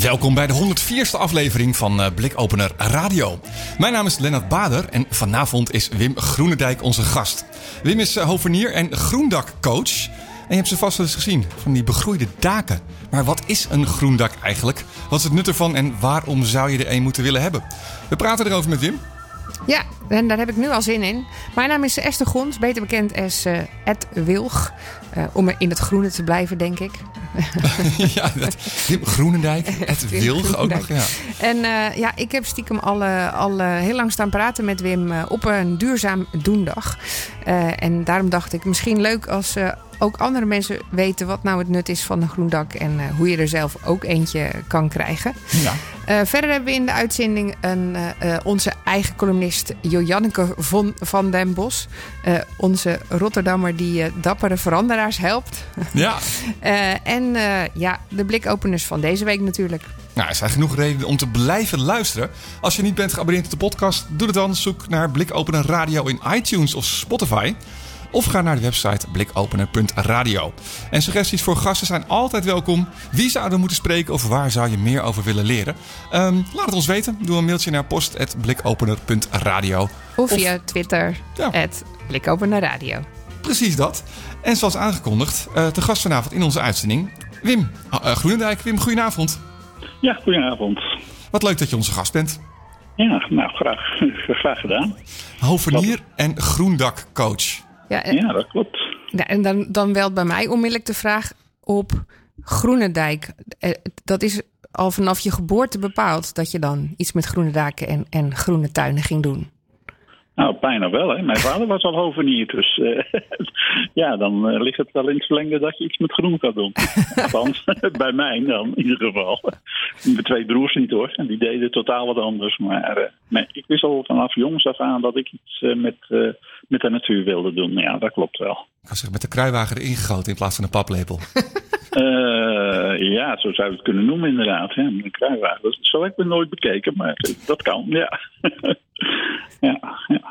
Welkom bij de 104ste aflevering van uh, Blikopener Radio. Mijn naam is Lennart Bader en vanavond is Wim Groenendijk onze gast. Wim is uh, hovenier en groendakcoach. En je hebt ze vast wel eens gezien, van die begroeide daken. Maar wat is een groendak eigenlijk? Wat is het nut ervan en waarom zou je er een moeten willen hebben? We praten erover met Wim. Ja, en daar heb ik nu al zin in. Mijn naam is Esther Gons, beter bekend als uh, Ed Wilg. Uh, om in het groene te blijven, denk ik. ja, dat, Groenendijk, Ed Wilg ook nog. Ja. En uh, ja, ik heb stiekem al, al heel lang staan praten met Wim op een duurzaam doendag. en daarom dacht ik, misschien leuk als ook andere mensen weten wat nou het nut is van een groen dak en uh, hoe je er zelf ook eentje kan krijgen. Ja. Uh, verder hebben we in de uitzending een, uh, onze eigen columnist Jojanneke von, van den Bos. onze Rotterdammer die dappere veranderaars helpt. Ja. en ja, de blikopeners van deze week natuurlijk. Nou, er zijn genoeg redenen om te blijven luisteren. Als je niet bent geabonneerd op de podcast, doe het dan. Zoek naar Blikopener Radio in iTunes of Spotify. Of ga naar de website blikopener.radio. En suggesties voor gasten zijn altijd welkom. Wie zouden we moeten spreken of waar zou je meer over willen leren? Um, laat het ons weten. Doe een mailtje naar post.blikopener.radio. Of via Twitter, ja. blikopenerradio. Precies dat. En zoals aangekondigd, uh, te gast vanavond in onze uitzending, Wim uh, Groenendijk. Wim, goedenavond. Ja, goedenavond. Wat leuk dat je onze gast bent. Ja, nou, graag, graag gedaan. Hovenier en groendakcoach. Ja, en, ja, dat klopt. Ja, en dan, dan welt bij mij onmiddellijk de vraag op Groenendijk. Dat is al vanaf je geboorte bepaald dat je dan iets met groene daken en, en groene tuinen ging doen. Nou, bijna wel. Hè. Mijn vader was al hovenier, dus uh, ja, dan uh, ligt het wel in het verlengde dat je iets met groen kan doen. Althans, bij mij dan in ieder geval. Mijn twee broers niet hoor, en die deden totaal wat anders. Maar uh, nee, ik wist al vanaf jongs af aan dat ik iets met, met de natuur wilde doen. Ja, dat klopt wel. Ik zeggen, met de kruiwagen erin gegoten in plaats van een paplepel. ja, zo zou je het kunnen noemen inderdaad. Hè. Een kruiwagen. Zo heb ik me nooit bekeken, maar dat kan, ja. ja, ja.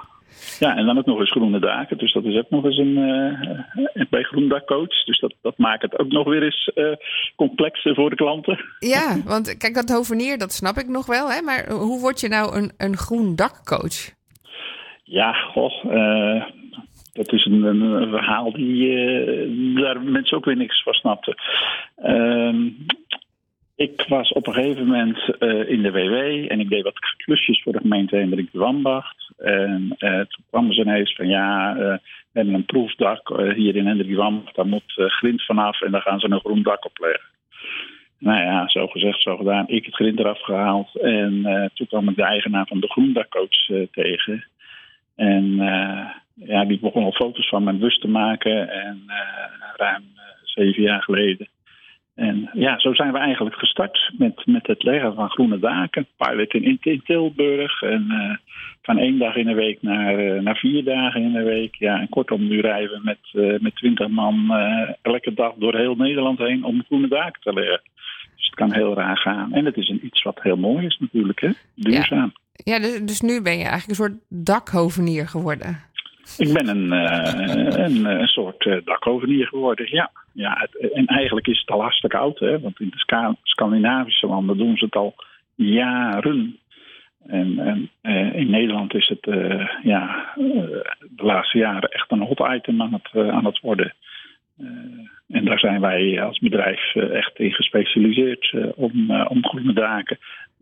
Ja, en dan ook nog eens groene daken. Dus dat is ook nog eens een. Uh, bij groendakcoach. Dus dat, dat maakt het ook nog weer eens uh, complexer voor de klanten. Ja, want kijk, dat hovenier, dat snap ik nog wel. Hè? Maar hoe word je nou een, een groen dakcoach? Ja, goh. Uh, dat is een, een verhaal die daar mensen ook weer niks van snapten. Ehm, ik was op een gegeven moment uh, in de WW en ik deed wat klusjes voor de gemeente Hendrik de Wambacht. En uh, toen kwamen ze ineens van ja, uh, we hebben een proefdak hier in Hendrik Wambacht, daar moet grind vanaf en daar gaan ze een groen dak op leggen. Nou ja, zo gezegd, zo gedaan. Ik het grind eraf gehaald en toen kwam ik de eigenaar van de groendakcoach tegen. En ja, die begon al foto's van mijn bus te maken en ruim zeven jaar geleden. En ja, zo zijn we eigenlijk gestart met, met het leggen van groene daken. Pilot in, in Tilburg. En uh, van één dag in de week naar, uh, naar vier dagen in de week. Ja, en kortom, nu rijden we met, uh, met twintig man elke dag door heel Nederland heen om groene daken te leggen. Dus het kan heel raar gaan. En het is een, iets wat heel mooi is natuurlijk, hè? Duurzaam. Ja, ja dus, dus nu ben je eigenlijk een soort dakhovenier geworden. Ik ben een, uh, een, een, soort uh, dakhovenier geworden, ja. ja en eigenlijk is het al hartstikke oud, hè, want in de Scandinavische landen doen ze het al jaren. En, en in Nederland is het ja, de laatste jaren echt een hot item aan het, aan het worden. en daar zijn wij als bedrijf echt in gespecialiseerd om, om groene daken.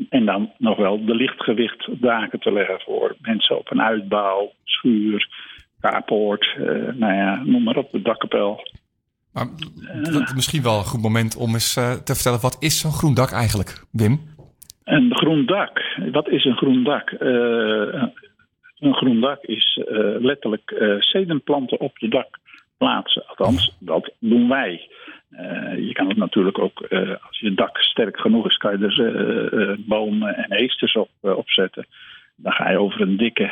En dan nog wel de lichtgewicht daken te leggen voor mensen op een uitbouw, schuur, carport, uh, nou ja, noem maar op, de dakkapel. Maar uh, misschien wel een goed moment om eens uh, te vertellen, wat is zo'n groen dak eigenlijk, Wim? Een groen dak, wat is een groen dak? een groen dak is letterlijk zedenplanten op je dak plaatsen. Althans, dat doen wij. Uh, je kan het natuurlijk ook, uh, als je dak sterk genoeg is, kan je er uh, bomen en heesters op, opzetten. Dan ga je over een dikke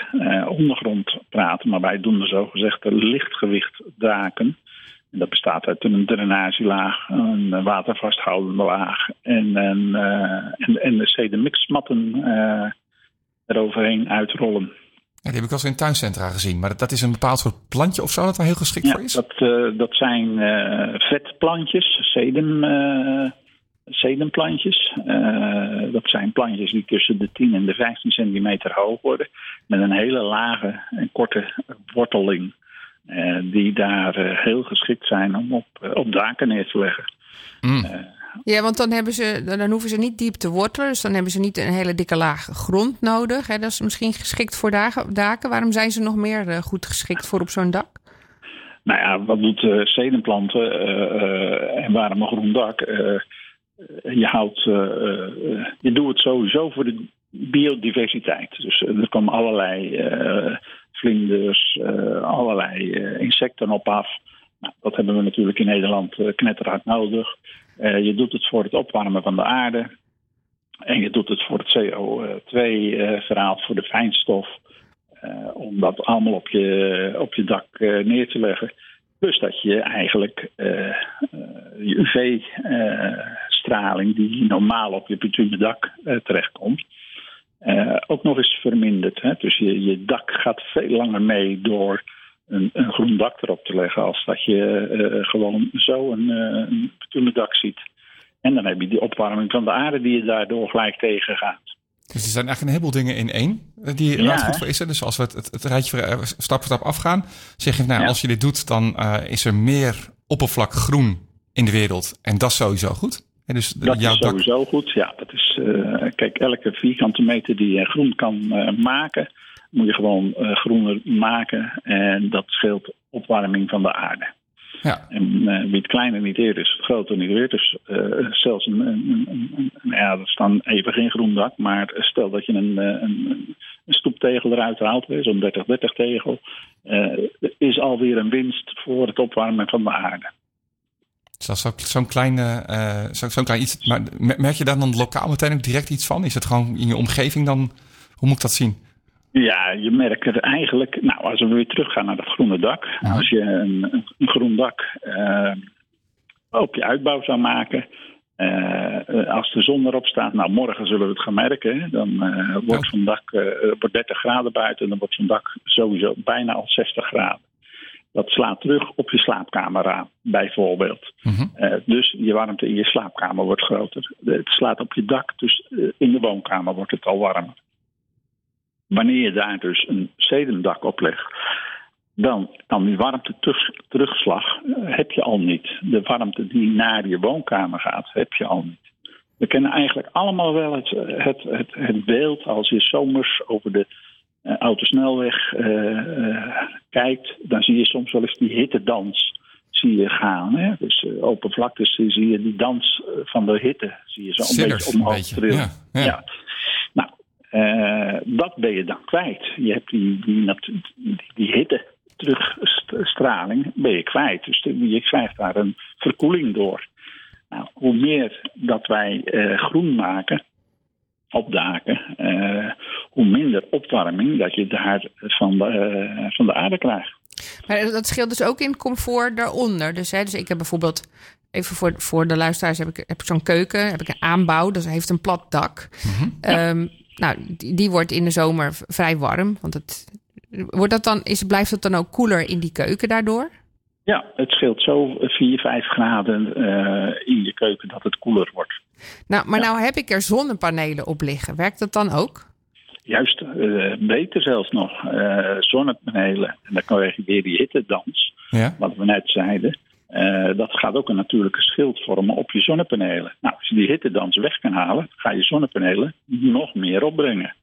ondergrond praten. Maar wij doen er zogezegd lichtgewicht daken. En dat bestaat uit een drainagelaag, een watervasthoudende laag en, en, en, en de sedemixmatten eroverheen uitrollen. Ja, die heb ik wel eens in tuincentra gezien. Maar dat is een bepaald soort plantje of zo dat er heel geschikt ja, voor is? Dat, uh, dat zijn uh, vetplantjes, sedum, uh, sedumplantjes. dat zijn plantjes die tussen de 10 en de 15 centimeter hoog worden. Met een hele lage en korte worteling. die daar heel geschikt zijn om op, op daken neer te leggen. Mm. Ja, want dan, hebben ze, dan hoeven ze niet diep te wortelen. Dus dan hebben ze niet een hele dikke laag grond nodig. Hè? Dat is misschien geschikt voor daken. Waarom zijn ze nog meer uh, goed geschikt voor op zo'n dak? Nou ja, wat doet uh, zedenplanten uh, en waarom een groen dak? Je, houdt, je doet het sowieso voor de biodiversiteit. Dus er komen allerlei vlinders, allerlei insecten op af. Nou, dat hebben we natuurlijk in Nederland knetterhard nodig. Uh, je doet het voor het opwarmen van de aarde. En je doet het voor het CO2-verhaal, voor de fijnstof. Uh, om dat allemaal op je, op je dak uh, neer te leggen. Plus dat je eigenlijk je UV-straling die normaal op je bitumen dak terechtkomt, ook nog eens vermindert. Hè? Dus je, je dak gaat veel langer mee door een, een, groen dak erop te leggen als dat je uh, gewoon zo een, uh, een dak ziet. En dan heb je die opwarming van de aarde die je daardoor gelijk tegengaat. Dus er zijn eigenlijk een heleboel dingen in één die ja. goed voor is. Dus als we het, het, het rijtje stap voor stap afgaan, zeg je, nou, ja. als je dit doet, dan uh, is er meer oppervlak groen in de wereld. En dat is sowieso goed. En dus dat jouw is sowieso dak... goed, ja. Dat is, kijk, elke vierkante meter die je groen kan maken, moet je gewoon uh, groener maken. En dat scheelt opwarming van de aarde. Ja. En uh, wie het kleiner niet eer is, het groter niet weer. Dus uh, zelfs een, een, een, een, ja, dat is dan even geen groen dak. Maar stel dat je een, een, een stoeptegel eruit haalt, zo'n 30-30 tegel. is alweer een winst voor het opwarmen van de aarde. Dus dat is zo'n zo kleine, zo'n zo klein iets. Maar merk je daar dan lokaal meteen ook direct iets van? Is het gewoon in je omgeving dan? Hoe moet ik dat zien? Ja, je merkt er eigenlijk. Nou, als we weer teruggaan naar dat groene dak. Ja. Als je een, een groen dak uh, op je uitbouw zou maken. Uh, als de zon erop staat, nou morgen zullen we het gaan merken. Dan uh, wordt ja. zo'n dak wordt 30 graden buiten en dan wordt zo'n dak sowieso bijna al 60 graden. Dat slaat terug op je slaapkamer aan, bijvoorbeeld. Mm -hmm. dus je warmte in je slaapkamer wordt groter. Het slaat op je dak, dus in de woonkamer wordt het al warmer. Wanneer je daar dus een sedumdak op legt, dan kan die warmte terugslag heb je al niet. De warmte die naar je woonkamer gaat, heb je al niet. We kennen eigenlijk allemaal wel het, het, het, het beeld als je zomers over de autosnelweg uh, uh, kijkt, dan zie je soms wel eens die hittedans zie je gaan. Hè? Dus open vlaktes zie je die dans van de hitte, zie je zo een beetje omhoog trillen. Ja, ja. ja. Nou, uh, dat ben je dan kwijt. Je hebt die, die, die, die hitte terugstraling ben je kwijt. Dus je krijgt daar een verkoeling door. Nou, hoe meer dat wij uh, groen maken op daken, uh, hoe minder opwarming dat je daar van de, van de aarde krijgt. Maar dat scheelt dus ook in comfort daaronder. Dus, hè, dus ik heb bijvoorbeeld, even voor, voor de luisteraars, heb ik, heb ik zo'n keuken, heb ik een aanbouw, dus heeft een plat dak. Mm -hmm. ja. um, nou, die, die, wordt in de zomer vrij warm. Want het, wordt dat dan, is, blijft het dan ook koeler in die keuken daardoor? Ja, het scheelt zo 4, 5 graden uh, in je keuken dat het koeler wordt. Nou, maar ja. nou heb ik er zonnepanelen op liggen. Werkt dat dan ook? Juist, uh, beter zelfs nog. Uh, zonnepanelen. En dan krijg je weer die hittedans. Ja. Wat we net zeiden. Uh, dat gaat ook een natuurlijke schild vormen op je zonnepanelen. Nou, als je die hittedans weg kan halen, ga je zonnepanelen nog meer opbrengen.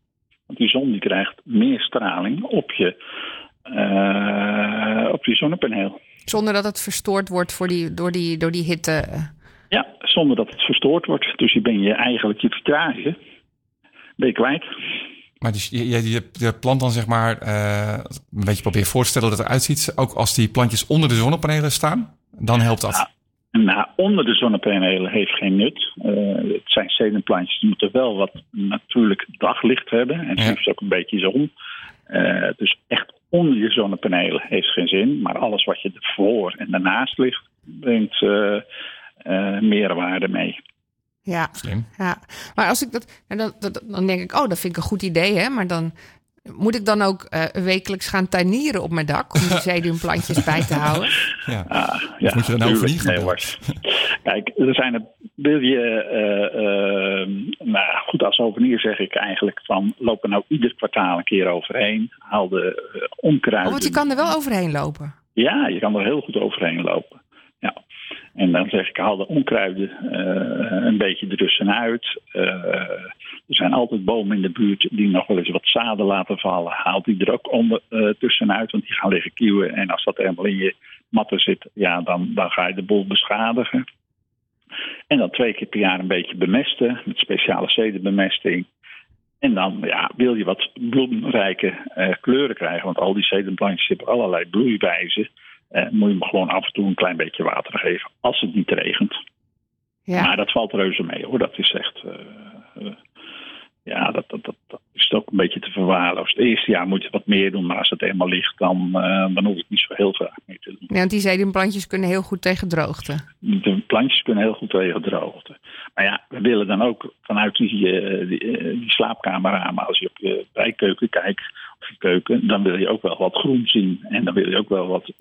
Want die zon die krijgt meer straling op je, uh, op je zonnepaneel. Zonder dat het verstoord wordt voor die, door, die, door die hitte? Ja, zonder dat het verstoord wordt. Dus je ben je eigenlijk je vitrage ben je kwijt. Maar dus je, je, je, je plant dan zeg maar, eh, een beetje probeer voor te stellen dat het eruit ziet. Ook als die plantjes onder de zonnepanelen staan, dan helpt dat. Nou, onder de zonnepanelen heeft geen nut. Eh, het zijn zedenplantjes, die moeten wel wat natuurlijk daglicht hebben. En Ja. liefst ook een beetje zon. Eh, dus echt onder je zonnepanelen heeft geen zin. Maar alles wat je ervoor en daarnaast ligt, brengt meerwaarde mee. Ja, Slim. ja. Maar als ik dat, en dan, dan, dan denk ik, oh, dat vind ik een goed idee, hè? Maar dan moet ik dan ook eh, wekelijks gaan tuinieren op mijn dak om die zeeduinplantjes bij te houden. Ja. Ah, ja, moet je er nou gaan Nee. Kijk, er zijn er. Wil je, eh, eh, nou goed, als ovenier zeg ik eigenlijk van loop er nou ieder kwartaal een keer overheen. Haal de eh, onkruiden. Oh, want je kan er wel overheen lopen. Ja, je kan er heel goed overheen lopen. En dan zeg ik, haal de onkruiden eh, een beetje ertussenuit. Eh er zijn altijd bomen in de buurt die nog wel eens wat zaden laten vallen. Haal die er ook onder, eh, tussenuit, want die gaan liggen kieuwen. En als dat helemaal in je matten zit, ja, dan, dan ga je de boel beschadigen. En dan twee keer per jaar een beetje bemesten met speciale zedenbemesting. En dan ja, wil je wat bloemrijke kleuren krijgen, want al die zedenplantjes hebben allerlei bloeiwijzen. Eh, moet je hem gewoon af en toe een klein beetje water geven als het niet regent. Ja, Maar dat valt reuze mee hoor. Dat is echt. eh, eh, ja, dat, dat, dat, dat is ook een beetje te verwaarloosd. Het eerste jaar moet je wat meer doen, maar als het eenmaal ligt, dan, eh, dan hoef ik niet zo heel vaak meer te doen. Ja, want die zeeduinplantjes kunnen heel goed tegen droogte. De plantjes kunnen heel goed tegen droogte. Maar ja, we willen dan ook vanuit die, eh, die, eh, die slaapkamerramen, als je op je bijkeuken kijkt, of je keuken, dan wil je ook wel wat groen zien. En dan wil je ook wel wat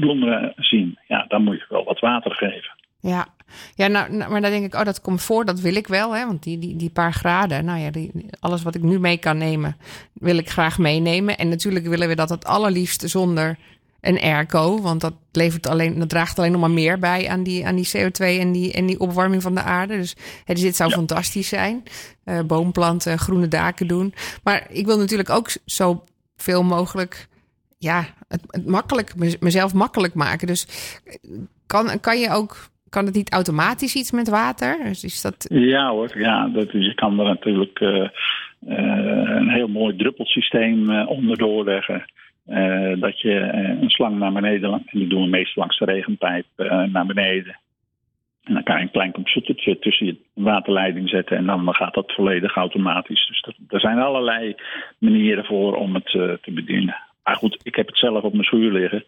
bloemen zien. Ja, dan moet je wel wat water geven. Ja, ja nou, nou, maar dan denk ik, oh, dat komt voor, dat wil ik wel. Hè? Want die, die, die paar graden, nou ja, die, alles wat ik nu mee kan nemen, wil ik graag meenemen. En natuurlijk willen we dat het allerliefst zonder een airco. Want dat, levert alleen, dat draagt alleen nog maar meer bij aan die, aan die CO2 en die, en die opwarming van de aarde. Dus, hè, dus dit zou fantastisch zijn. Eh, boomplanten, groene daken doen. Maar ik wil natuurlijk ook zo veel mogelijk ja, het, het makkelijk, mez- mezelf makkelijk maken. Dus kan, kan je ook, kan het niet automatisch iets met water? Dus is dat, Ja hoor, ja, dat, je kan er natuurlijk eh, eh, een heel mooi druppelsysteem eh, onderdoor leggen. Dat je een slang naar beneden, en die doen we meestal langs de regenpijp naar beneden. En dan kan je een klein computertje tussen je waterleiding zetten en dan gaat dat volledig automatisch. Dus er zijn allerlei manieren voor om het te bedienen. Maar goed, ik heb het zelf op mijn schuur liggen.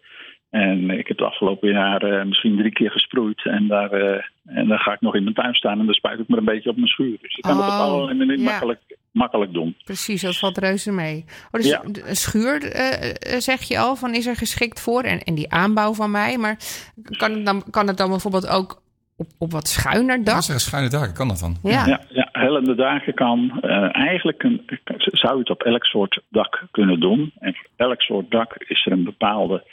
En ik heb het afgelopen jaar eh, misschien drie keer gesproeid. En, daar, eh, en dan ga ik nog in mijn tuin staan en dan spuit ik me een beetje op mijn schuur. Dus je kan het op Oh, allerlei manieren ja. makkelijk, makkelijk doen. precies, dat valt reuze mee. Oh, dus Ja. een schuur, eh, zeg je al, van is er geschikt voor? En, en die aanbouw van mij. Maar kan het dan, kan het dan bijvoorbeeld ook op, op wat schuiner Ja, dak? zeggen schuine daken, kan dat dan? Ja, Ja, ja hellende daken kan. eh, eigenlijk een, zou je het op elk soort dak kunnen doen. En voor elk soort dak is er een bepaalde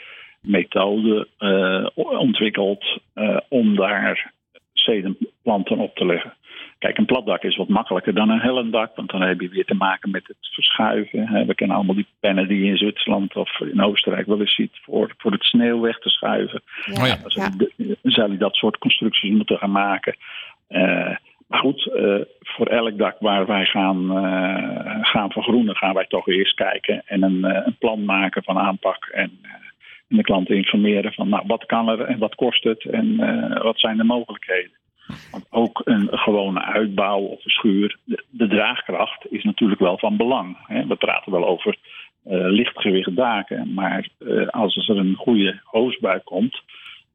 methode eh, ontwikkeld eh, om daar zedenplanten op te leggen. Kijk, een platdak is wat makkelijker dan een hellend dak, want dan heb je weer te maken met het verschuiven. We kennen allemaal die pennen die je in Zwitserland of in Oostenrijk wel eens ziet voor, voor het sneeuw weg te schuiven. ja, Oh ja. Dan zou je- dat soort constructies moeten gaan maken. Eh, maar goed, voor elk dak waar wij gaan, gaan vergroenen, gaan wij toch eerst kijken en een, een plan maken van aanpak. En, en de klanten informeren van nou, wat kan er en wat kost het en eh, wat zijn de mogelijkheden. Ook een gewone uitbouw of een schuur, de, draagkracht is natuurlijk wel van belang. Hè. We praten wel over eh, lichtgewicht daken, maar eh, als er een goede hoosbui komt,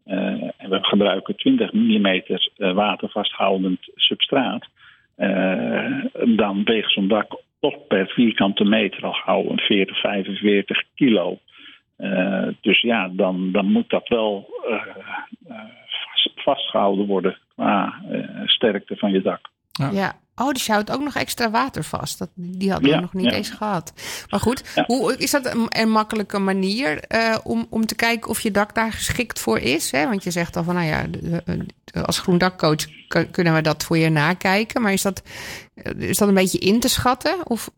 en we gebruiken 20 mm watervasthoudend substraat. dan weegt zo'n dak toch per vierkante meter al gauw een 40, 45 kilo. Eh, dus ja, dan, dan moet dat wel eh, eh, vast- vastgehouden worden qua eh, sterkte van je dak. Ja. Oh, dus je houdt ook nog extra water vast. Dat, die hadden we Ja, nog niet ja. eens gehad. Maar goed, Ja. hoe, is dat een, een makkelijke manier eh, om, om te kijken of je dak daar geschikt voor is? Hè? Want je zegt al van, nou ja, als groendakcoach kun- kunnen we dat voor je nakijken. Maar is dat, is dat een beetje in te schatten? Of,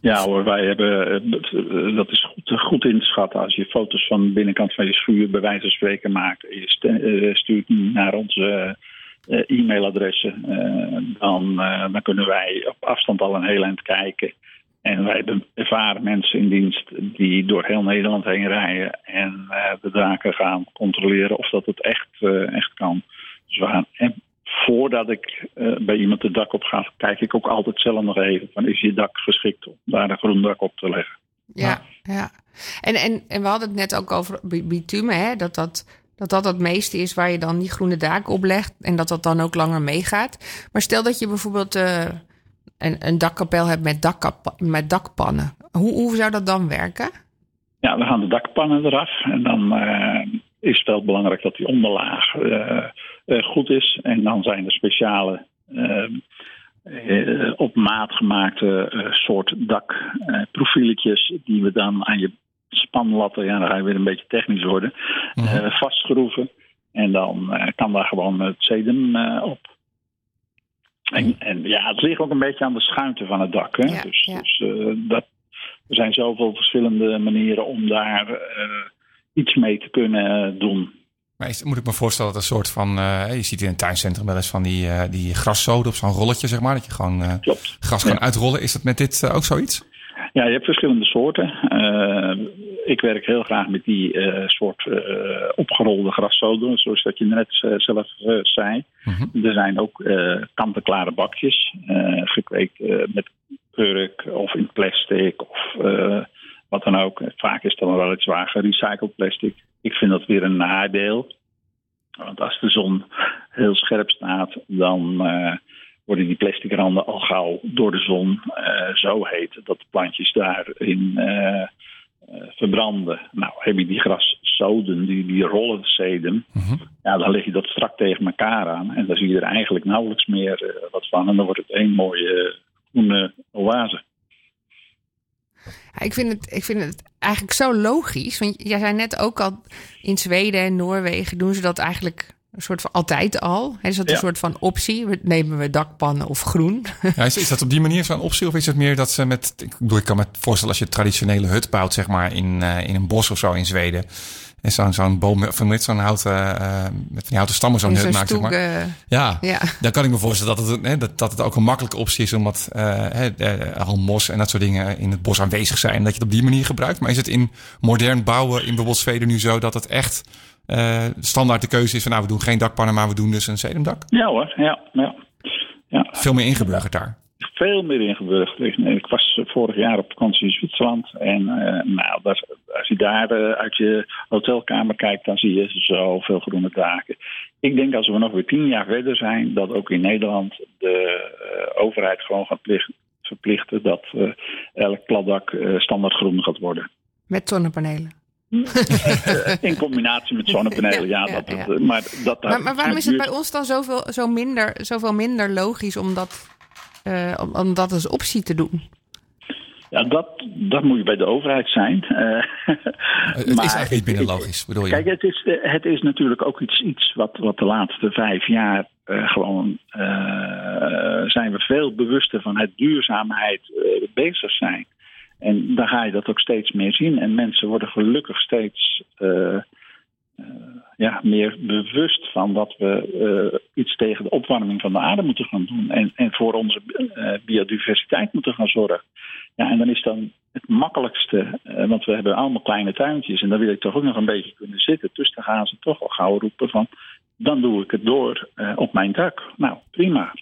Ja hoor, wij hebben, eh, dat is goed, goed in te schatten. Als je foto's van de binnenkant van je schuur bij wijze van spreken maakt. Je eh, stuurt naar onze eh, e-mailadressen. dan, dan kunnen wij op afstand al een heel eind kijken. En wij hebben ervaren mensen in dienst die door heel Nederland heen rijden en de daken gaan controleren of dat het echt, echt kan. Dus we gaan, voordat ik uh, bij iemand de dak op ga, kijk ik ook altijd zelf nog even van is je dak geschikt om daar een groen dak op te leggen. Ja, ja. En, en, en we hadden het net ook over bitumen, hè? dat dat dat dat het meeste is waar je dan die groene daken op legt en dat dat dan ook langer meegaat. Maar stel dat je bijvoorbeeld uh, een, een dakkapel hebt met, dakkap, met dakpannen. Hoe, hoe zou dat dan werken? Ja, dan gaan de dakpannen eraf en dan uh, is het wel belangrijk dat die onderlaag uh, goed is. En dan zijn er speciale op maat gemaakte soort dakprofieletjes die we dan aan je spanlatten, ja, dan ga je weer een beetje technisch worden, mm -hmm. vastschroeven. En dan kan daar gewoon het sedum op. En, en, ja, het ligt ook een beetje aan de schuinte van het dak. Hè? Ja, dus ja. dus dat, er zijn zoveel verschillende manieren om daar iets mee te kunnen doen. Maar is, moet ik me voorstellen dat een soort van... Uh, je ziet in een tuincentrum wel eens van die, uh, die graszoden op zo'n rolletje, zeg maar. Dat je gewoon uh, gras kan ja. uitrollen. Is dat met dit ook zoiets? Ja, je hebt verschillende soorten. Ik werk heel graag met die soort opgerolde graszoden, zoals dat je net zelf zei. Mm -hmm. Er zijn ook kant-en-klare bakjes, gekweekt met kurk of in plastic of wat dan ook. Vaak is dan wel het zwaar gerecycled plastic. Ik vind dat weer een nadeel. Want als de zon heel scherp staat, dan worden die plastic randen al gauw door de zon uh, zo heet dat de plantjes daarin uh, uh, verbranden. Nou, heb je die graszoden, die, die rollen sedum, mm -hmm. ja, dan leg je dat strak tegen elkaar aan en dan zie je er eigenlijk nauwelijks meer wat van en dan wordt het één mooie groene oase. Ja, ik, vind het, ik vind het eigenlijk zo logisch. Want jij zei net ook al, in Zweden en Noorwegen doen ze dat eigenlijk een soort van altijd al. Is dat een ja. soort van optie? Nemen we dakpannen of groen? Ja, is, is, dat op die manier zo'n optie? Of is het meer dat ze met. Ik bedoel, ik kan me voorstellen als je een traditionele hut bouwt, zeg maar, in, uh, in een bos of zo in Zweden. En zo'n zo'n boom met zo'n houten, uh, met die houten stammen zo'n hut maakt, zeg maar. Uh, ja, ja, dan kan ik me voorstellen dat het, hè, dat, dat het ook een makkelijke optie is, omdat al mos en dat soort dingen in het bos aanwezig zijn. En dat je het op die manier gebruikt. Maar is het in modern bouwen in bijvoorbeeld Zweden nu zo dat het echt uh, standaard de keuze is van nou, we doen geen dakpannen, maar we doen dus een sedumdak? Ja hoor, ja. ja. ja. Veel meer ingeburgerd daar? Veel meer ingeburgerd. Ik was vorig jaar op vakantie in Zwitserland. En uh, nou, als, als je daar uh, uit je hotelkamer kijkt, dan zie je zoveel groene daken. Ik denk als we nog weer tien jaar verder zijn, dat ook in Nederland de uh, overheid gewoon gaat plicht, verplichten dat elk platdak standaard groen gaat worden. Met zonnepanelen? in combinatie met zonnepanelen, ja. ja, dat, ja. Maar, dat, maar, maar waarom is het bij ons dan zoveel, zo minder, zoveel minder logisch om dat, uh, om, om dat als optie te doen? Ja, dat, dat moet je bij de overheid zijn. Uh, het maar, is eigenlijk niet binnen logisch, bedoel je? Kijk, het is, het is natuurlijk ook iets, iets wat, wat de laatste vijf jaar uh, gewoon uh, zijn we veel bewuster van het duurzaamheid bezig zijn. En dan ga je dat ook steeds meer zien. En mensen worden gelukkig steeds ja, meer bewust van dat we uh, iets tegen de opwarming van de aarde moeten gaan doen. En, en voor onze biodiversiteit moeten gaan zorgen. Ja, en dan is dan het makkelijkste, want we hebben allemaal kleine tuintjes. En dan wil ik toch ook nog een beetje kunnen zitten. Dus dan gaan ze toch al gauw roepen van, dan doe ik het door op mijn dak. Nou, prima.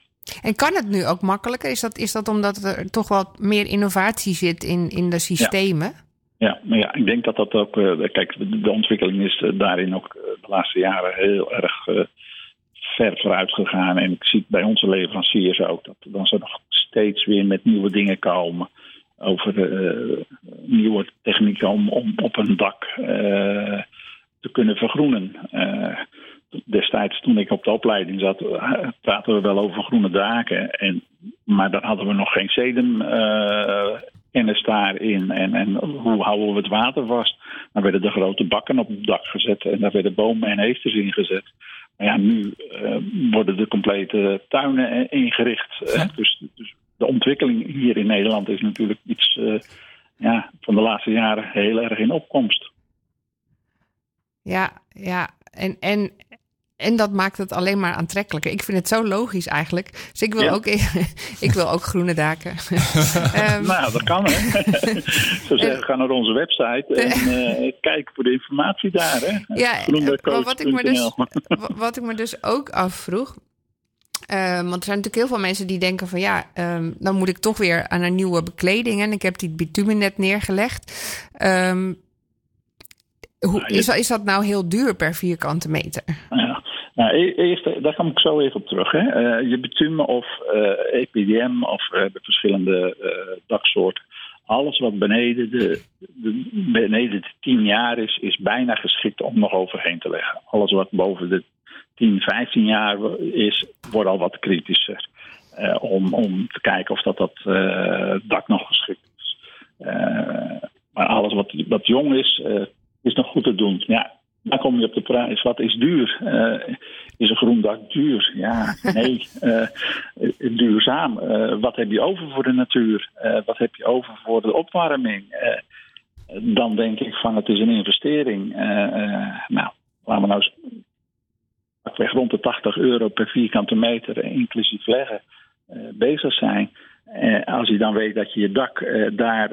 En kan het nu ook makkelijker? Is dat, is dat omdat er toch wat meer innovatie zit in, in de systemen? Ja. Ja, maar ja, ik denk dat dat ook. Uh, kijk, de ontwikkeling is uh, daarin ook uh, de laatste jaren heel erg ver vooruit gegaan. En ik zie bij onze leveranciers ook dat dan ze nog steeds weer met nieuwe dingen komen. Over nieuwe technieken om, om op een dak te kunnen vergroenen destijds toen ik op de opleiding zat, praten we wel over groene daken. En, maar dan hadden we nog geen sedum kennis daarin. En, en hoe houden we het water vast? Dan werden de grote bakken op het dak gezet en daar werden bomen en heesters ingezet. Maar ja, nu uh, worden de complete tuinen ingericht. Ja. Dus, dus, de ontwikkeling hier in Nederland is natuurlijk iets uh, ja, van de laatste jaren heel erg in opkomst. Ja, ja. En, en en dat maakt het alleen maar aantrekkelijker. Ik vind het zo logisch eigenlijk. Dus ik wil, Ja. ook, ik wil ook groene daken. Ehm, Nou, dat kan hè. Zo zeggen, ga naar onze website en eh, kijk voor de informatie daar hè. Ja, maar wat ik me dus, wa- wat ik me dus ook afvroeg. ehm, want er zijn natuurlijk heel veel mensen die denken van ja, ehm, dan moet ik toch weer aan een nieuwe bekleding. En ik heb die bitumen net neergelegd. Hoe, Nou, is, is dat nou heel duur per vierkante meter? Ja. Nou, e- eerst, eh, daar kom ik zo even op terug. Hè. Eh, je bitumen of eh, EPDM of hebben verschillende daksoorten. Alles wat beneden de, de, beneden de 10 jaar is, is bijna geschikt om nog overheen te leggen. Alles wat boven de 10, 15 jaar is, wordt al wat kritischer. Om, om te kijken of dat, dat dak nog geschikt is. Maar alles wat, wat jong is, is nog goed te doen. Ja, dan kom je op de prijs. Wat is duur? Eh, is een groen dak duur? Ja, nee. Eh, duurzaam. Eh, wat heb je over voor de natuur? Wat heb je over voor de opwarming? Dan denk ik van het is een investering. Nou, laten we nou eens pakweg rond de 80 euro per vierkante meter, inclusief leggen, bezig zijn. Als je dan weet dat je je dak daar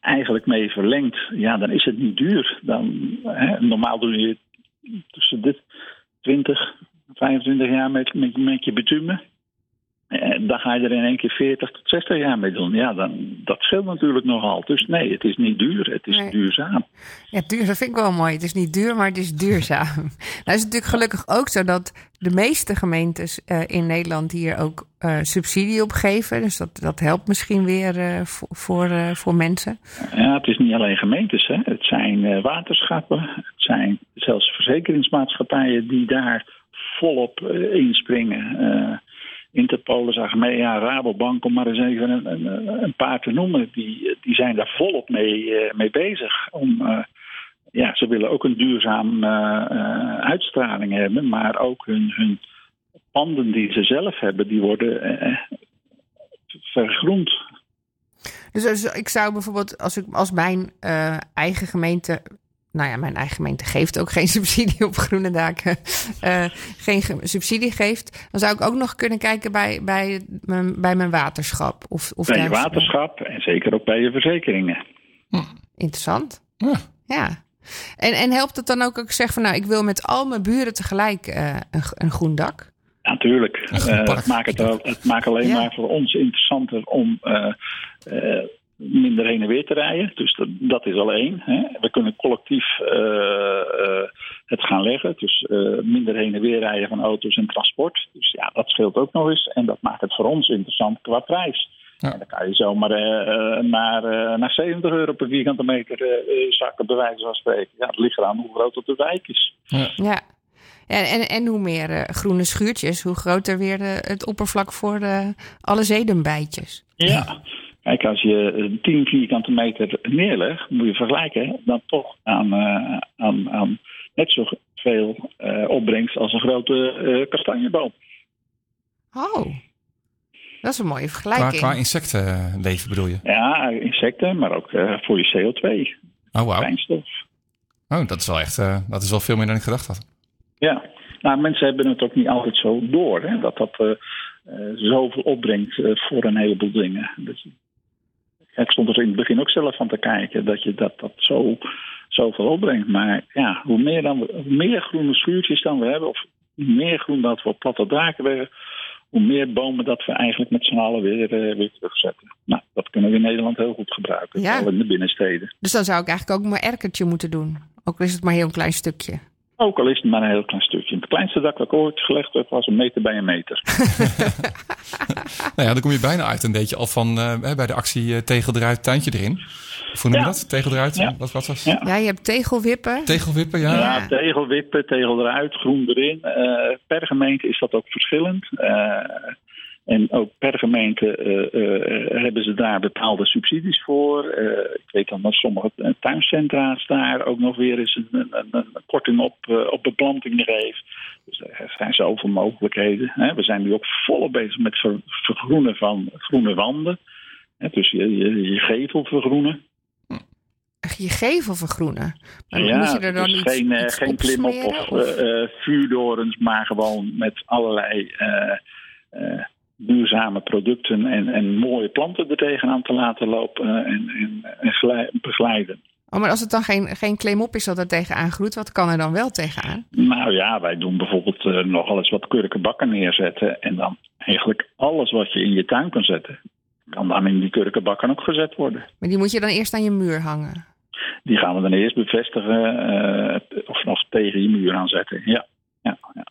eigenlijk mee verlengt, ja, dan is het niet duur. Dan, hè, normaal doe je tussen de 20, 25 jaar met, met, met je bitumen. En dan ga je er in één keer 40 tot 60 jaar mee doen. Ja, dan, dat scheelt natuurlijk nogal. Dus nee, het is niet duur, het is Nee. duurzaam. Ja, duur, dat vind ik wel mooi. Het is niet duur, maar het is duurzaam. Nou is het natuurlijk gelukkig ook zo dat de meeste gemeentes eh, in Nederland hier ook eh, subsidie op geven. Dus dat, dat helpt misschien weer eh, voor, voor, eh, voor mensen. Ja, het is niet alleen gemeentes. Hè. Het zijn eh, waterschappen. Het zijn zelfs verzekeringsmaatschappijen die daar volop eh, inspringen. Eh Interpolis, Achmea, Rabobank, om maar eens even een, een, een paar te noemen. Die, die zijn daar volop mee, eh, mee bezig. Om, eh, ja, ze willen ook een duurzaam eh, uitstraling hebben. Maar ook hun, hun panden die ze zelf hebben, die worden vergroend. Dus, dus ik zou bijvoorbeeld, als, ik, als mijn eigen gemeente. Nou ja, mijn eigen gemeente geeft ook geen subsidie op groene daken. eh, geen ge- subsidie geeft. Dan zou ik ook nog kunnen kijken bij, bij, mijn, bij mijn waterschap. Of, of Bij je waterschap en zeker ook bij je verzekeringen. Interessant. Ja. Ja. En, en helpt het dan ook als ik zeg van nou, ik wil met al mijn buren tegelijk eh, een, een groen dak? Natuurlijk. Eh, het, maakt het, het maakt alleen Ja. maar voor ons interessanter om eh, eh, minder heen en weer te rijden. Dus dat, dat is al één. Hè. We kunnen collectief eh, eh, het gaan leggen. Dus eh, minder heen en weer rijden van auto's en transport. Dus ja, dat scheelt ook nog eens. En dat maakt het voor ons interessant qua prijs. Ja. En dan kan je zomaar eh, eh, naar, eh, naar 70 euro per vierkante meter zakken, bij wijze van spreken. Ja, het ligt eraan hoe groot het de wijk is. Ja. En, en, en hoe meer eh, groene schuurtjes, hoe groter weer de, het oppervlak voor de, alle zedenbijtjes. Ja. Kijk, als je eh, 10 vierkante meter neerlegt, moet je vergelijken dan toch aan, eh, aan, aan net zoveel eh opbrengst als een grote eh, kastanjeboom. Oh, dat is een mooie Qua, vergelijking. qua insectenleven bedoel je? Ja, insecten, maar ook eh, voor je CO2, Oh, wauw. fijnstof. Oh, dat is wel echt, eh, dat is wel veel meer dan ik gedacht had. Ja, nou, mensen hebben het ook niet altijd zo door, hè, dat dat eh, eh, zoveel opbrengt voor een heleboel dingen. Dus, ja, ik stond er in het begin ook zelf van te kijken dat je dat, dat zo, zoveel opbrengt. Maar ja, hoe meer, dan we, hoe meer groene schuurtjes dan we hebben, of hoe meer groen dat we op platte daken hebben, hoe meer bomen dat we eigenlijk met z'n allen weer, eh, weer terugzetten. Nou, dat kunnen we in Nederland heel goed gebruiken, Ja. vooral in de binnensteden. Dus dan zou ik eigenlijk ook mijn erkertje moeten doen. Ook al is het maar heel een klein stukje. Ook al is het maar een heel klein stukje. Het kleinste dak dat ik ooit gelegd heb was een meter bij een meter. Nou ja, dan kom je bijna uit een beetje al van eh, hè, bij de actie eh, Tegel eruit, tuintje erin. Of hoe noem je Ja. dat? Tegel eruit? Ja. Wat, wat was Ja. Ja, je hebt tegelwippen. Tegelwippen, ja. Ja, tegel wippen, tegel eruit, groen erin. Eh, per gemeente is dat ook verschillend. Eh, en ook per gemeente eh, eh, hebben ze daar bepaalde subsidies voor. Eh, ik weet dan dat sommige tuincentra's daar ook nog weer eens een, een, korting op, eh, op beplanting geven. Dus er zijn zoveel mogelijkheden. Hè. We zijn nu ook volop bezig met ver- vergroenen van groene wanden. Hè, dus je, je, je gevel vergroenen. je gevel vergroenen. Maar ja, moet je er dan dus iets, geen, eh, iets geen klimop of eh, eh, vuurdorens, maar gewoon met allerlei eh, eh, duurzame producten en, en mooie planten er tegenaan te laten lopen eh, en, en, en glij- begeleiden. Oh, maar als het dan geen, geen klimop is dat er tegenaan groeit, wat kan er dan wel tegenaan? Nou ja, wij doen bijvoorbeeld eh, nogal eens wat kurkenbakken neerzetten. En dan eigenlijk alles wat je in je tuin kan zetten, kan dan in die kurkenbakken ook gezet worden. Maar die moet je dan eerst aan je muur hangen. Die gaan we dan eerst bevestigen eh, of nog tegen je muur aanzetten. Ja, ja, ja.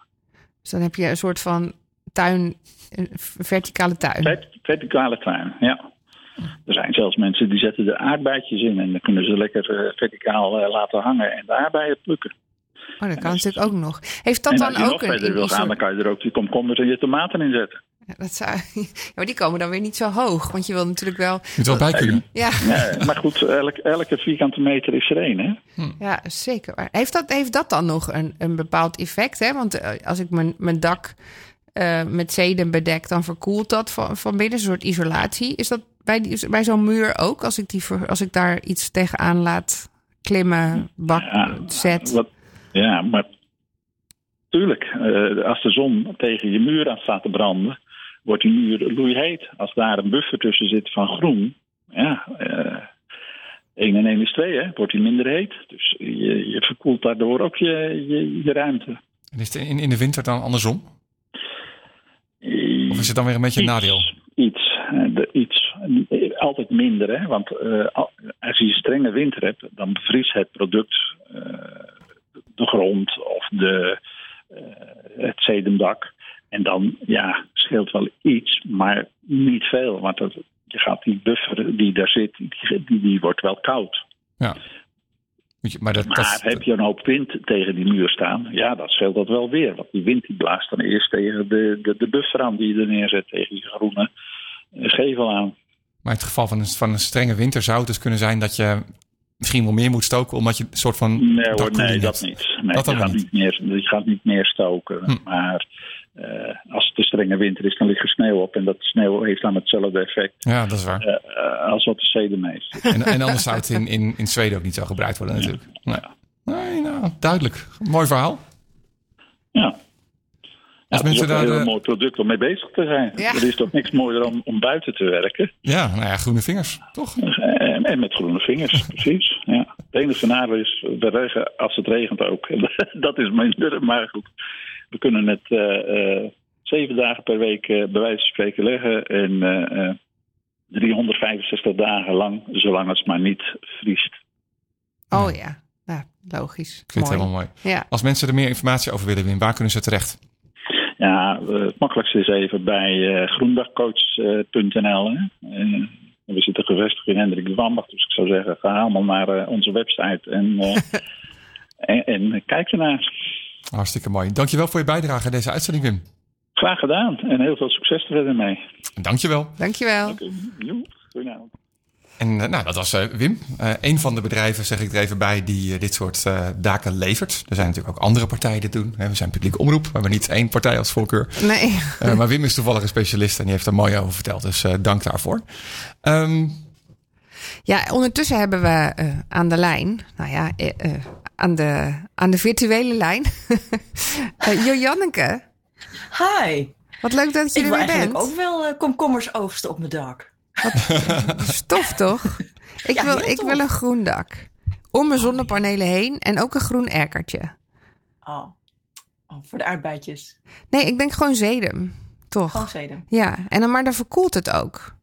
Dus dan heb je een soort van tuin, een verticale tuin. Vert- verticale tuin, ja. Er zijn zelfs mensen die zetten er aardbeidjes in en dan kunnen ze lekker eh, verticaal eh, laten hangen en de aardbeien plukken. Oh, dat kan natuurlijk ook nog. Heeft dat en dan als je ook nog een, verder wil gaan, soort- dan kan je er ook die komkommers en je tomaten in zetten. Ja, dat zou... ja, maar die komen dan weer niet zo hoog. Want je wil natuurlijk wel... Moet er wel bij kunnen. Ja, Ja, maar goed, elk, elke vierkante meter is er één, hè? ja zeker. Maar heeft dat, heeft dat dan nog een, een bepaald effect? Hè? Want eh, als ik mijn, mijn dak eh, met zeden bedek, dan verkoelt dat van, van binnen. Een soort isolatie. Is dat bij, die- bij zo'n muur ook? Als ik, die, als ik daar iets tegenaan laat klimmen, bak, Ja, zet. Wat, ja, maar tuurlijk, eh, als de zon tegen je muur aan staat te branden, wordt die muur loeiheet. Als daar een buffer tussen zit van groen, ja, eh 1 en 1 is 2, hè, wordt die minder heet. Dus je, je verkoelt daardoor ook je, je, je ruimte. En is het in, in de winter dan andersom? Of is het dan weer een beetje een Iets, nadeel? Iets, eh, de, iets. Eh, Altijd minder, hè? want eh, al- als je een strenge winter hebt, dan bevriest het product de grond of de, het zedemdak. En dan ja, scheelt wel iets, maar niet veel. Want dat, je gaat die buffer die daar zit, die, die, die wordt wel koud. Ja. Maar dat, Maar dat, heb je een hoop wind tegen die muur staan, ja, dat scheelt dat wel weer. Want die wind die blaast dan eerst tegen de, de, de buffer aan die je er neerzet, tegen die groene eh, gevel aan. maar in het geval van een, van een strenge winter zou het dus kunnen zijn dat je misschien wel meer moet stoken, omdat je een soort van Nee hoor, nee, dat niet. Nee, Dat je, gaat niet. niet meer, je gaat niet meer stoken. Hm. Maar eh, als het een strenge winter is, dan ligt er sneeuw op. En dat sneeuw heeft dan hetzelfde effect Ja, dat is waar. eh, eh, als wat de zedem heeft. En, en anders zou het in, in, in Zweden ook niet zo gebruikt worden natuurlijk. Nee. Nee, nou, duidelijk. Mooi verhaal. Ja. Als Ja, het is een daar heel de- mooi product om mee bezig te zijn. Ja. Er is toch niks mooier dan om buiten te werken. Ja, nou ja, groene vingers, toch? En, en met groene vingers, precies. Ja. Het enige nadeel is de regen, als het regent ook. dat is minder, maar goed. We kunnen het eh, eh, zeven dagen per week eh, bij wijze van spreken leggen. En eh, eh, 365 dagen lang, zolang het maar niet vriest. Oh ja, nou, logisch. Ik vind het helemaal mooi. Ja. Als mensen er meer informatie over willen, Wim, waar kunnen ze terecht? Ja, het makkelijkste is even bij eh groendagcoach.nl. we zitten gevestigd in Hendrik de Wambach, dus ik zou zeggen, ga allemaal naar eh, onze website en, eh, en, en kijk ernaar. Hartstikke mooi. Dankjewel voor je bijdrage aan deze uitzending, Wim. Graag gedaan en heel veel succes er verder mee. En dankjewel. Dankjewel. Jo, goedenavond. En eh, nou, dat was eh, Wim. Eh een van de bedrijven, zeg ik er even bij, die dit soort eh, daken levert. Er zijn natuurlijk ook andere partijen die dit doen. Hè, We zijn publiek omroep, we hebben niet één partij als voorkeur. Nee. Eh, maar Wim is toevallig een specialist en die heeft er mooi over verteld. Dus eh, dank daarvoor. Ehm, Ja, ondertussen hebben we eh, aan de lijn, nou ja, eh, eh, aan, de, aan de virtuele lijn, uh, Jojanneke. Hi. Wat leuk dat je Ik er wil weer eigenlijk bent. ook wel eh, komkommers oogsten op mijn dak. Stof toch? Ik, Ja, wil, ik tof. wil een groen dak. Om mijn zonnepanelen heen en ook een groen erkertje. Oh. oh voor de aardbeidjes. Nee, ik denk gewoon zedem. Toch? Gewoon zeden. Ja, en dan, maar dan verkoelt het ook.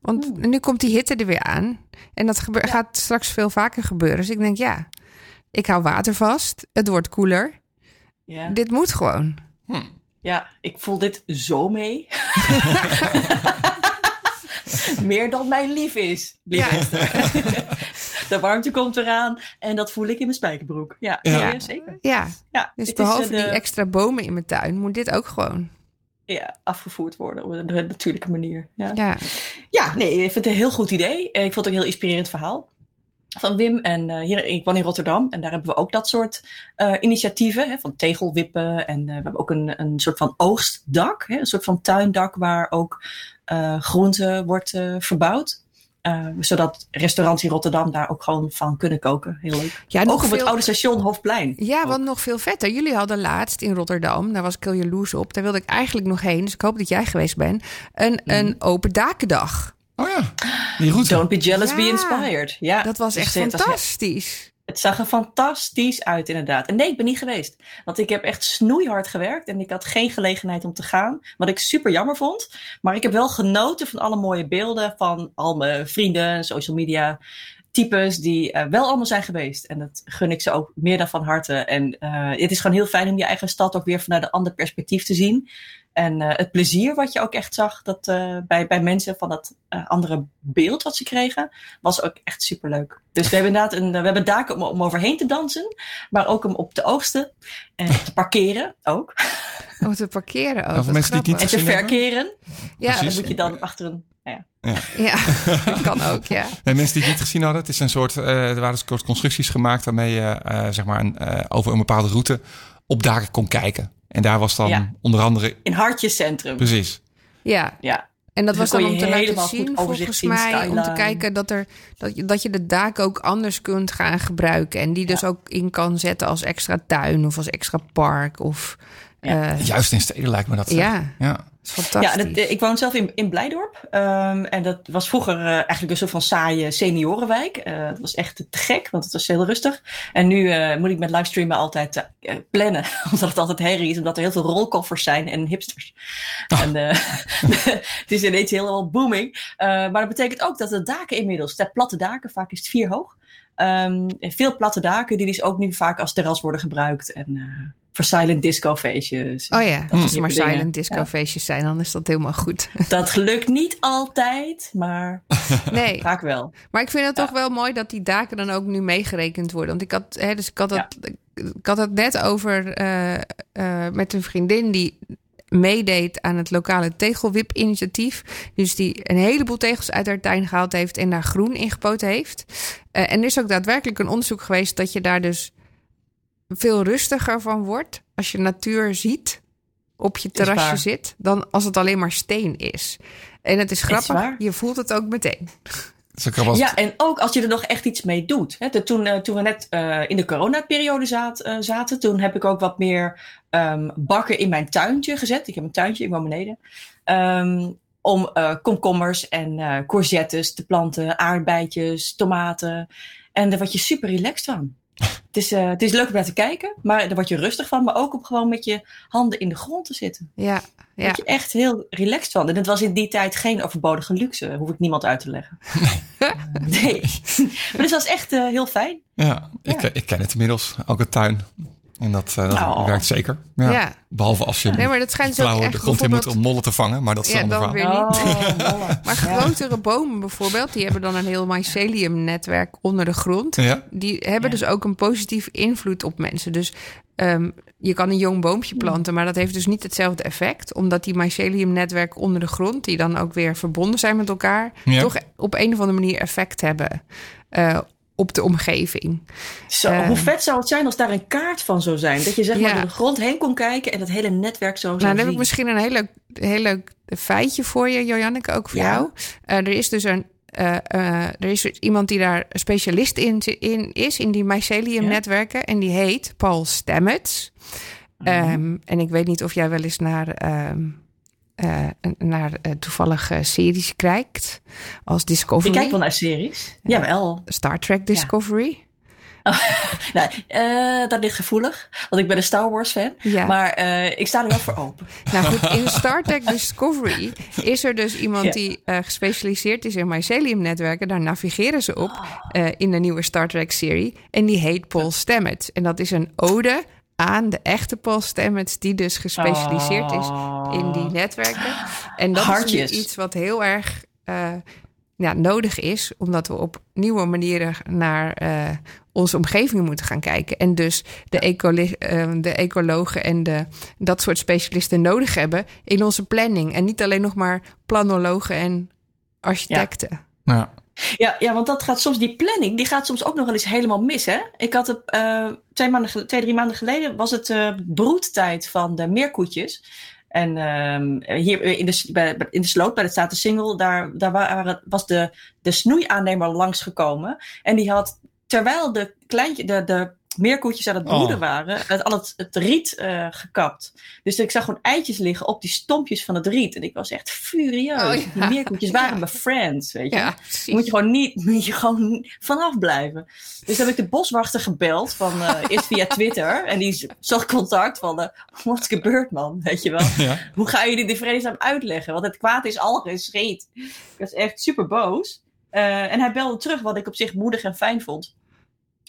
Want nu komt die hitte er weer aan. En dat gaat straks veel vaker gebeuren. Dus ik denk, ja, ik hou water vast. Het wordt koeler. Ja. Dit moet gewoon. ja, ik voel dit zo mee. Meer dan mij lief is. Ja. De warmte komt eraan en dat voel ik in mijn spijkerbroek. Ja, zeker. Ja, Ja, dus is, behalve eh, die extra bomen in mijn tuin, moet dit ook gewoon. ja, afgevoerd worden op een natuurlijke manier. Ja. Ja, Ja, nee, ik vind het een heel goed idee. Eh, Ik vond het ook een heel inspirerend verhaal van Wim. En eh, hier, ik woon in Rotterdam en daar hebben we ook dat soort eh, initiatieven. Hè, van tegelwippen en eh, we hebben ook een, een soort van oogstdak. Hè, een soort van tuindak waar ook groente wordt verbouwd. Zodat restaurants in Rotterdam daar ook gewoon van kunnen koken. Heel leuk. Ja, ook nog op het oude station Hofplein. Ja, want nog veel vetter. Jullie hadden laatst in Rotterdam, daar was ik heel jaloers op. Daar wilde ik eigenlijk nog heen, dus ik hoop dat jij geweest bent. Een, een open dakendag. Oh ja, die route. Don't be jealous, Ja. be inspired. Ja, Dat was dus echt het was- fantastisch. Het zag er fantastisch uit, inderdaad. En nee, ik ben niet geweest. Want ik heb echt snoeihard gewerkt en ik had geen gelegenheid om te gaan. Wat ik super jammer vond. Maar ik heb wel genoten van alle mooie beelden van al mijn vrienden, social media types die eh, wel allemaal zijn geweest. En dat gun ik ze ook meer dan van harte. En eh, het is gewoon heel fijn om je eigen stad ook weer vanuit een ander perspectief te zien. En eh, het plezier wat je ook echt zag dat, eh, bij, bij mensen van dat eh, andere beeld wat ze kregen, was ook echt superleuk. Dus we hebben inderdaad een, we hebben daken om, om overheen te dansen, maar ook om op te oogsten en te parkeren ook. Om te parkeren ook. Mensen die het niet En te hebben? verkeren. Ja, Dan moet je dan achter een... ja. ja, dat kan ook, ja. Nee, mensen die het niet gezien hadden, het is een soort, eh, er waren een soort constructies gemaakt waarmee je eh, zeg maar een, eh, over een bepaalde route op daken kon kijken. En daar was dan Ja. onder andere, In Hartjescentrum. precies. Ja, Ja. En dat Dus was dan om te laten helemaal goed zien, overzicht volgens mij, om te kijken dat, er, dat, je, dat je de daken ook anders kunt gaan gebruiken. En die dus ook in kan zetten als extra tuin of als extra park. Of, Ja. eh, Juist in steden lijkt me dat. zeg. ja, ja. Fantastisch. Ja, dat, ik woon zelf in, in Blijdorp. Ehm, en dat was vroeger eh, eigenlijk een soort van saaie seniorenwijk. Eh dat was echt te gek, want het was heel rustig. En nu eh, moet ik met livestreamen altijd plannen. Omdat het altijd herrie is, omdat er heel veel rolkoffers zijn en hipsters. En eh, het is ineens helemaal booming. Maar dat betekent ook dat de daken inmiddels, de platte daken, vaak is het vier hoog. Ehm, veel platte daken die dus ook nu vaak als terras worden gebruikt. En voor silent disco feestjes. Oh ja, als er maar dingen. silent disco Ja. feestjes zijn, dan is dat helemaal goed. Dat lukt niet altijd, maar Nee, vaak wel. maar ik vind het toch wel mooi dat die daken dan ook nu meegerekend worden. Want ik had, hè, dus ik had, het, ik had het net over eh, eh, met een vriendin die meedeed aan het lokale tegelwip-initiatief. Dus die een heleboel tegels uit haar tuin gehaald heeft en daar groen in gepoten heeft. Eh, en er is ook daadwerkelijk een onderzoek geweest dat je daar dus veel rustiger van wordt als je natuur ziet op je terrasje zit, dan als het alleen maar steen is. En het is grappig, je voelt het ook meteen. Ja, en ook als je er nog echt iets mee doet. Toen, eh, toen we net eh, in de coronaperiode zaad, eh, zaten, toen heb ik ook wat meer ehm, bakken in mijn tuintje gezet. Ik heb een tuintje, ik woon beneden. Ehm, om eh, komkommers en eh, courgettes te planten, aardbeidjes, tomaten. En daar word je super relaxed van. Het is, eh, het is leuk om naar te kijken, maar daar word je rustig van. Maar ook om gewoon met je handen in de grond te zitten. Ja, Daar ja. word je echt heel relaxed van. En het was in die tijd geen overbodige luxe, hoef ik niemand uit te leggen. nee. maar het was echt eh, heel fijn. Ja, Ik, Ja. ik ken het inmiddels, ook een tuin. En dat, dat Oh. werkt zeker. Ja. Ja. Behalve als je Nee, maar dat schijnt dus ook flauwe echt de grond in moet om bijvoorbeeld- mollen te vangen. Maar dat is Ja, dan verhaal. weer niet. Oh. Maar Ja. grotere bomen bijvoorbeeld, die hebben dan een heel mycelium-netwerk onder de grond. Ja, Die hebben Ja. dus ook een positieve invloed op mensen. Dus ehm, je kan een jong boompje planten, maar dat heeft dus niet hetzelfde effect. Omdat die mycelium-netwerken onder de grond, die dan ook weer verbonden zijn met elkaar, Ja. toch op een of andere manier effect hebben eh, op de omgeving. Zo, Eh. hoe vet zou het zijn als daar een kaart van zou zijn? Dat je zeg maar Ja. door de grond heen kon kijken en dat hele netwerk zo Nou, zou dan heb ik misschien een heel leuk, heel leuk feitje voor je, Jojanneke, ook voor Ja. jou. Eh, er is dus een. eh, eh, er is dus iemand die daar specialist in, in is, in die mycelium-netwerken. En die heet Paul Stamets. Mhm. Ehm, en ik weet niet of jij wel eens naar, ehm, eh, naar eh, toevallige series kijkt. Als Discovery. Ik kijk wel naar series. Jawel. Star Trek Discovery. Nou, eh, dat ligt gevoelig, want ik ben een Star Wars fan. Ja. Maar eh, ik sta er wel voor open. Nou goed, in Star Trek Discovery is er dus iemand Ja. die eh, gespecialiseerd is in mycelium-netwerken. Daar navigeren ze op eh, in de nieuwe Star Trek-serie. En die heet Paul Stamets. En dat is een ode aan de echte Paul Stamets, die dus gespecialiseerd is in die netwerken. En dat Hartjes. is iets wat heel erg eh, ja, nodig is, omdat we op nieuwe manieren naar eh, onze omgeving moeten gaan kijken. En dus de, ecole- eh, de ecologen en de, dat soort specialisten nodig hebben in onze planning. En niet alleen nog maar planologen en architecten. Ja. Ja, ja, want dat gaat soms, die planning, die gaat soms ook nog wel eens helemaal mis. Hè? Ik had het eh, twee, maanden, twee, drie maanden geleden was het eh, broedtijd van de meerkoetjes. En ehm, hier in de, bij, in de sloot, bij de Staten daar, daar waren, was de, de snoeiaannemer langsgekomen. En die had, terwijl de, kleintje, de, de meerkoetjes aan het broeden Oh. waren, het, al het, het riet eh, gekapt. Dus ik zag gewoon eitjes liggen op die stompjes van het riet. En ik was echt furieus. Oh, ja. Die meerkoetjes waren Ja. mijn friends, weet je. Ja, moet je gewoon niet, moet je gewoon vanaf blijven. Dus heb ik de boswachter gebeld, van, eh, eerst via Twitter. En die zocht contact van, eh, wat is gebeurd man, weet je wel. Ja. Hoe ga je dit vredesnaam uitleggen? Want het kwaad is al geschreed. Ik was echt super boos. Eh, en hij belde terug, wat ik op zich moedig en fijn vond.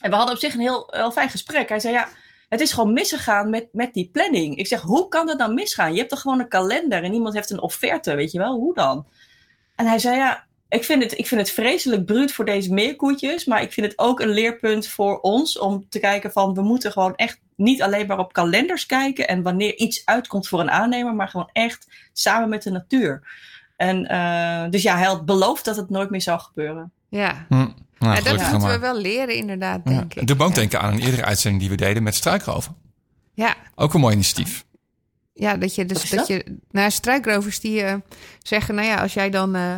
En we hadden op zich een heel, heel fijn gesprek. Hij zei, ja, het is gewoon misgegaan met, met die planning. Ik zeg, hoe kan dat dan misgaan? Je hebt toch gewoon een kalender en iemand heeft een offerte, weet je wel? Hoe dan? En hij zei, ja, ik vind het, ik vind het vreselijk bruut voor deze meerkoetjes. Maar ik vind het ook een leerpunt voor ons om te kijken van... we moeten gewoon echt niet alleen maar op kalenders kijken... en wanneer iets uitkomt voor een aannemer... maar gewoon echt samen met de natuur. En eh, dus ja, hij had beloofd dat het nooit meer zou gebeuren. Ja. Hm. Nou, ja, dat moeten we wel leren, inderdaad, Ja. ik. Ook ja. denken aan een eerdere uitzending die we deden met struikroven. Ja, Ook een mooi initiatief. ja, dat je dus dat, dat? je. Nou, struikrovers die eh, zeggen, nou ja, als jij dan eh,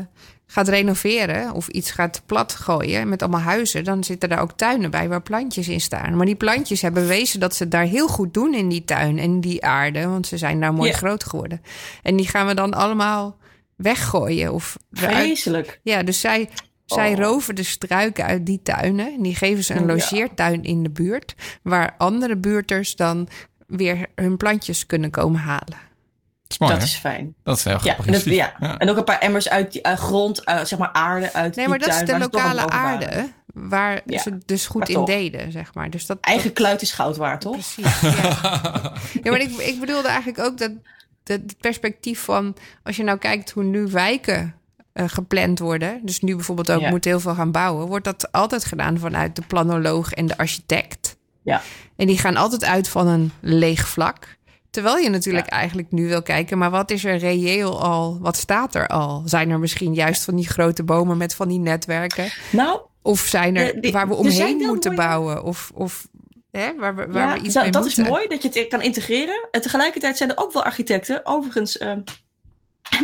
gaat renoveren of iets gaat plat gooien met allemaal huizen, dan zitten daar ook tuinen bij waar plantjes in staan. Maar die plantjes hebben bewezen dat ze het daar heel goed doen in die tuin en die aarde, want ze zijn daar mooi Ja. groot geworden. En die gaan we dan allemaal weggooien of eruit Vreselijk. Ja, dus zij, zij Oh. roven de struiken uit die tuinen. En die geven ze een logeertuin in de buurt. Waar andere buurters dan weer hun plantjes kunnen komen halen. Dat is mooi, dat hè? is fijn. Dat is heel Ja, grappig en, dat, initiatief. ja. en ook een paar emmers uit die uit grond, eh, zeg maar aarde uit Nee, die maar dat is de lokale waren. aarde. Waar Ja, ze dus goed in deden, zeg maar. Dus dat, Eigen dat- kluit is goud waard, toch? Precies, ja. ja, maar ik, ik bedoelde eigenlijk ook dat, dat het perspectief van... als je nou kijkt hoe nu wijken eh, gepland worden... dus nu bijvoorbeeld ook Ja. moet heel veel gaan bouwen... wordt dat altijd gedaan vanuit de planoloog en de architect. Ja. En die gaan altijd uit van een leeg vlak... Terwijl je natuurlijk eigenlijk nu wil kijken, maar wat is er reëel al? Wat staat er al? Zijn er misschien juist van die grote bomen met van die netwerken? Nou, Of zijn er waar we omheen moeten mooie- bouwen? Of, of hè, waar we, waar ja, we iets dat, mee dat is mooi dat je het kan integreren. En tegelijkertijd zijn er ook wel architecten. Overigens, ehm,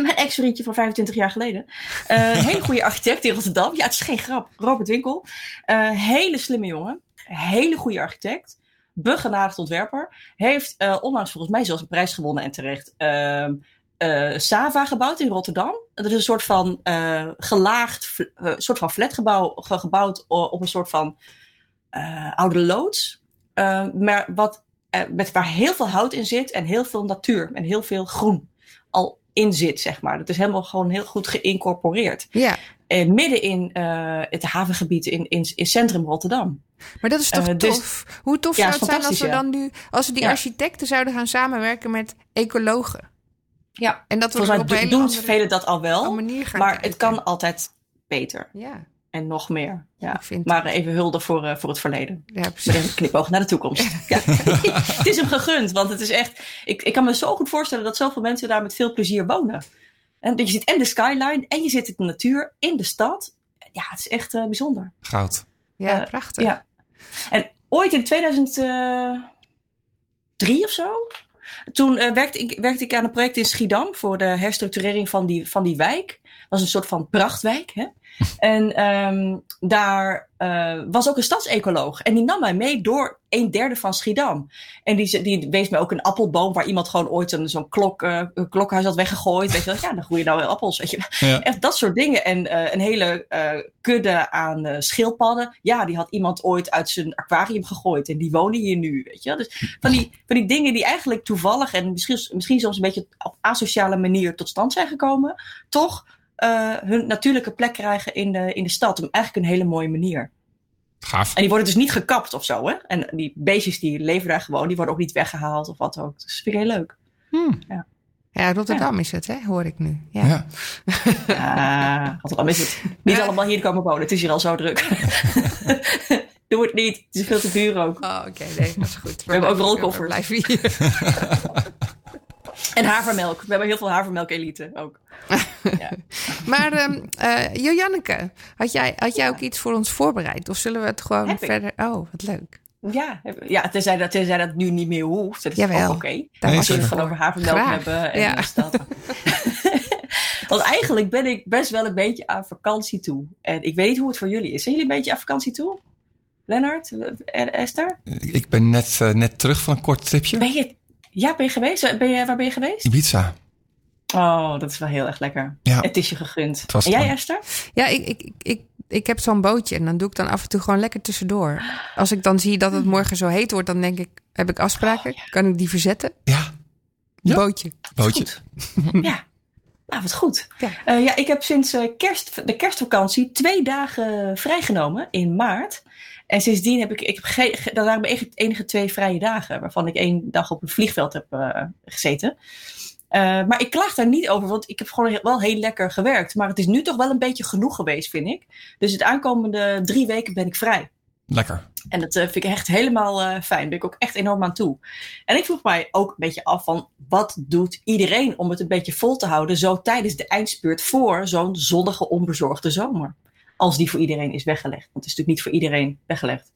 mijn ex-vriendje van 25 jaar geleden. eh, hele goede architect in Rotterdam. Ja, het is geen grap. Robert Winkel. Eh, hele slimme jongen. Hele goede architect. Begenadigd ontwerper. Heeft eh, onlangs volgens mij zelfs een prijs gewonnen en terecht. ehm, eh, Sava gebouwd in Rotterdam. Dat is een soort van gelaagd, soort van flatgebouw ge- gebouwd op een soort van oude loods. Maar wat, met, waar heel veel hout in zit en heel veel natuur en heel veel groen in zit, zeg maar. Dat is helemaal gewoon heel goed geïncorporeerd. Ja, Eh, midden in eh, het havengebied in, in, in centrum Rotterdam. maar dat is toch Eh, dus- tof? Hoe tof Ja, zou het zijn als we dan nu... als we die Ja. architecten zouden gaan samenwerken met ecologen? Ja, En dat we volgens mij op do- doen velen dat al wel. Maar kijken. het kan altijd beter. Ja, En nog meer. Ja. Ik vind maar even hulde voor, eh, voor het verleden. ja Met precies. een knipoog naar de toekomst. Ja. het is hem gegund, want het is echt. Ik, ik kan me zo goed voorstellen dat zoveel mensen daar met veel plezier wonen. En dat je zit en de skyline en je zit in de natuur, in de stad. Ja, het is echt eh, bijzonder. Goud. Ja, Eh, prachtig. Ja. En ooit in 2003 of zo. Toen werkte, ik, werkte ik aan een project in Schiedam voor de herstructurering van die, van die wijk. Dat was een soort van prachtwijk. Hè? En ehm, daar eh, was ook een stadsecoloog. En die nam mij mee door een derde van Schiedam. En die, die wees mij ook een appelboom waar iemand gewoon ooit een, zo'n klok, een klokhuis had weggegooid. Weet je wel, ja, dan groeien nou weer appels. Weet je. Ja. Echt dat soort dingen. En eh, een hele kudde aan schildpadden. Ja, die had iemand ooit uit zijn aquarium gegooid. En die wonen hier nu. Weet je wel. Dus van die, van die dingen die eigenlijk toevallig en misschien, misschien soms een beetje op asociale manier tot stand zijn gekomen. Toch eh, hun natuurlijke plek krijgen in de, in de stad. Op eigenlijk een hele mooie manier. Gaaf. En die worden dus niet gekapt of zo. Hè? En die beestjes die leven daar gewoon. Die worden ook niet weggehaald of wat ook. Dus dat vind ik heel leuk. Ja, Rotterdam is het, hè, hoor ik nu. Ja. Ja. Rotterdam is het. Niet allemaal hier komen wonen. Het is hier al zo druk. Doe het niet. Het is veel te duur ook. Oh, oké, nee, dat is goed. We, hebben ook rolkoffers. blijven hier. En havermelk. We hebben heel veel havermelk-elite ook. Maar ehm eh, Jojanneke, had jij, had jij ook iets voor ons voorbereid? Of zullen we het gewoon Heb ik. verder... Oh, wat leuk. Ja, ja tenzij, dat, tenzij dat nu niet meer hoeft. Dat is Jawel. ook oké. Daar Nee, we zeker. het van over havermelk Graag. hebben. En Ja. ja. dat. Want eigenlijk ben ik best wel een beetje aan vakantie toe. En ik weet niet hoe het voor jullie is. Zijn jullie een beetje aan vakantie toe? Lennart? Eh, Esther? Ik ben net, eh, net terug van een kort tripje. Ben je, ja, ben je geweest? Ben je, waar ben je geweest? Ibiza. Oh, dat is wel heel erg lekker. Ja. Het is je gegund. was en jij. Esther? Ja, ik, ik, ik, ik, heb zo'n bootje en dan doe ik dan af en toe gewoon lekker tussendoor. Als ik dan zie dat het morgen zo heet wordt, dan denk ik, heb ik afspraken? Kan ik die verzetten? Ja, Ja. Bootje. bootje. Ja. Nou, wat goed. Ja. Eh, ja, ik heb sinds eh, kerst, de kerstvakantie twee dagen vrijgenomen in maart. En sindsdien heb ik, ik heb geen, ge- dat waren mijn enige, twee vrije dagen, waarvan ik één dag op een vliegveld heb eh, gezeten. Eh, maar ik klaag daar niet over, want ik heb gewoon wel heel lekker gewerkt. Maar het is nu toch wel een beetje genoeg geweest, vind ik. Dus het aankomende drie weken ben ik vrij. Lekker. En dat eh, vind ik echt helemaal fijn. Daar ben ik ook echt enorm aan toe. En ik vroeg mij ook een beetje af van... wat doet iedereen om het een beetje vol te houden... zo tijdens de eindspurt voor zo'n zonnige, onbezorgde zomer? Als die voor iedereen is weggelegd. Want het is natuurlijk niet voor iedereen weggelegd.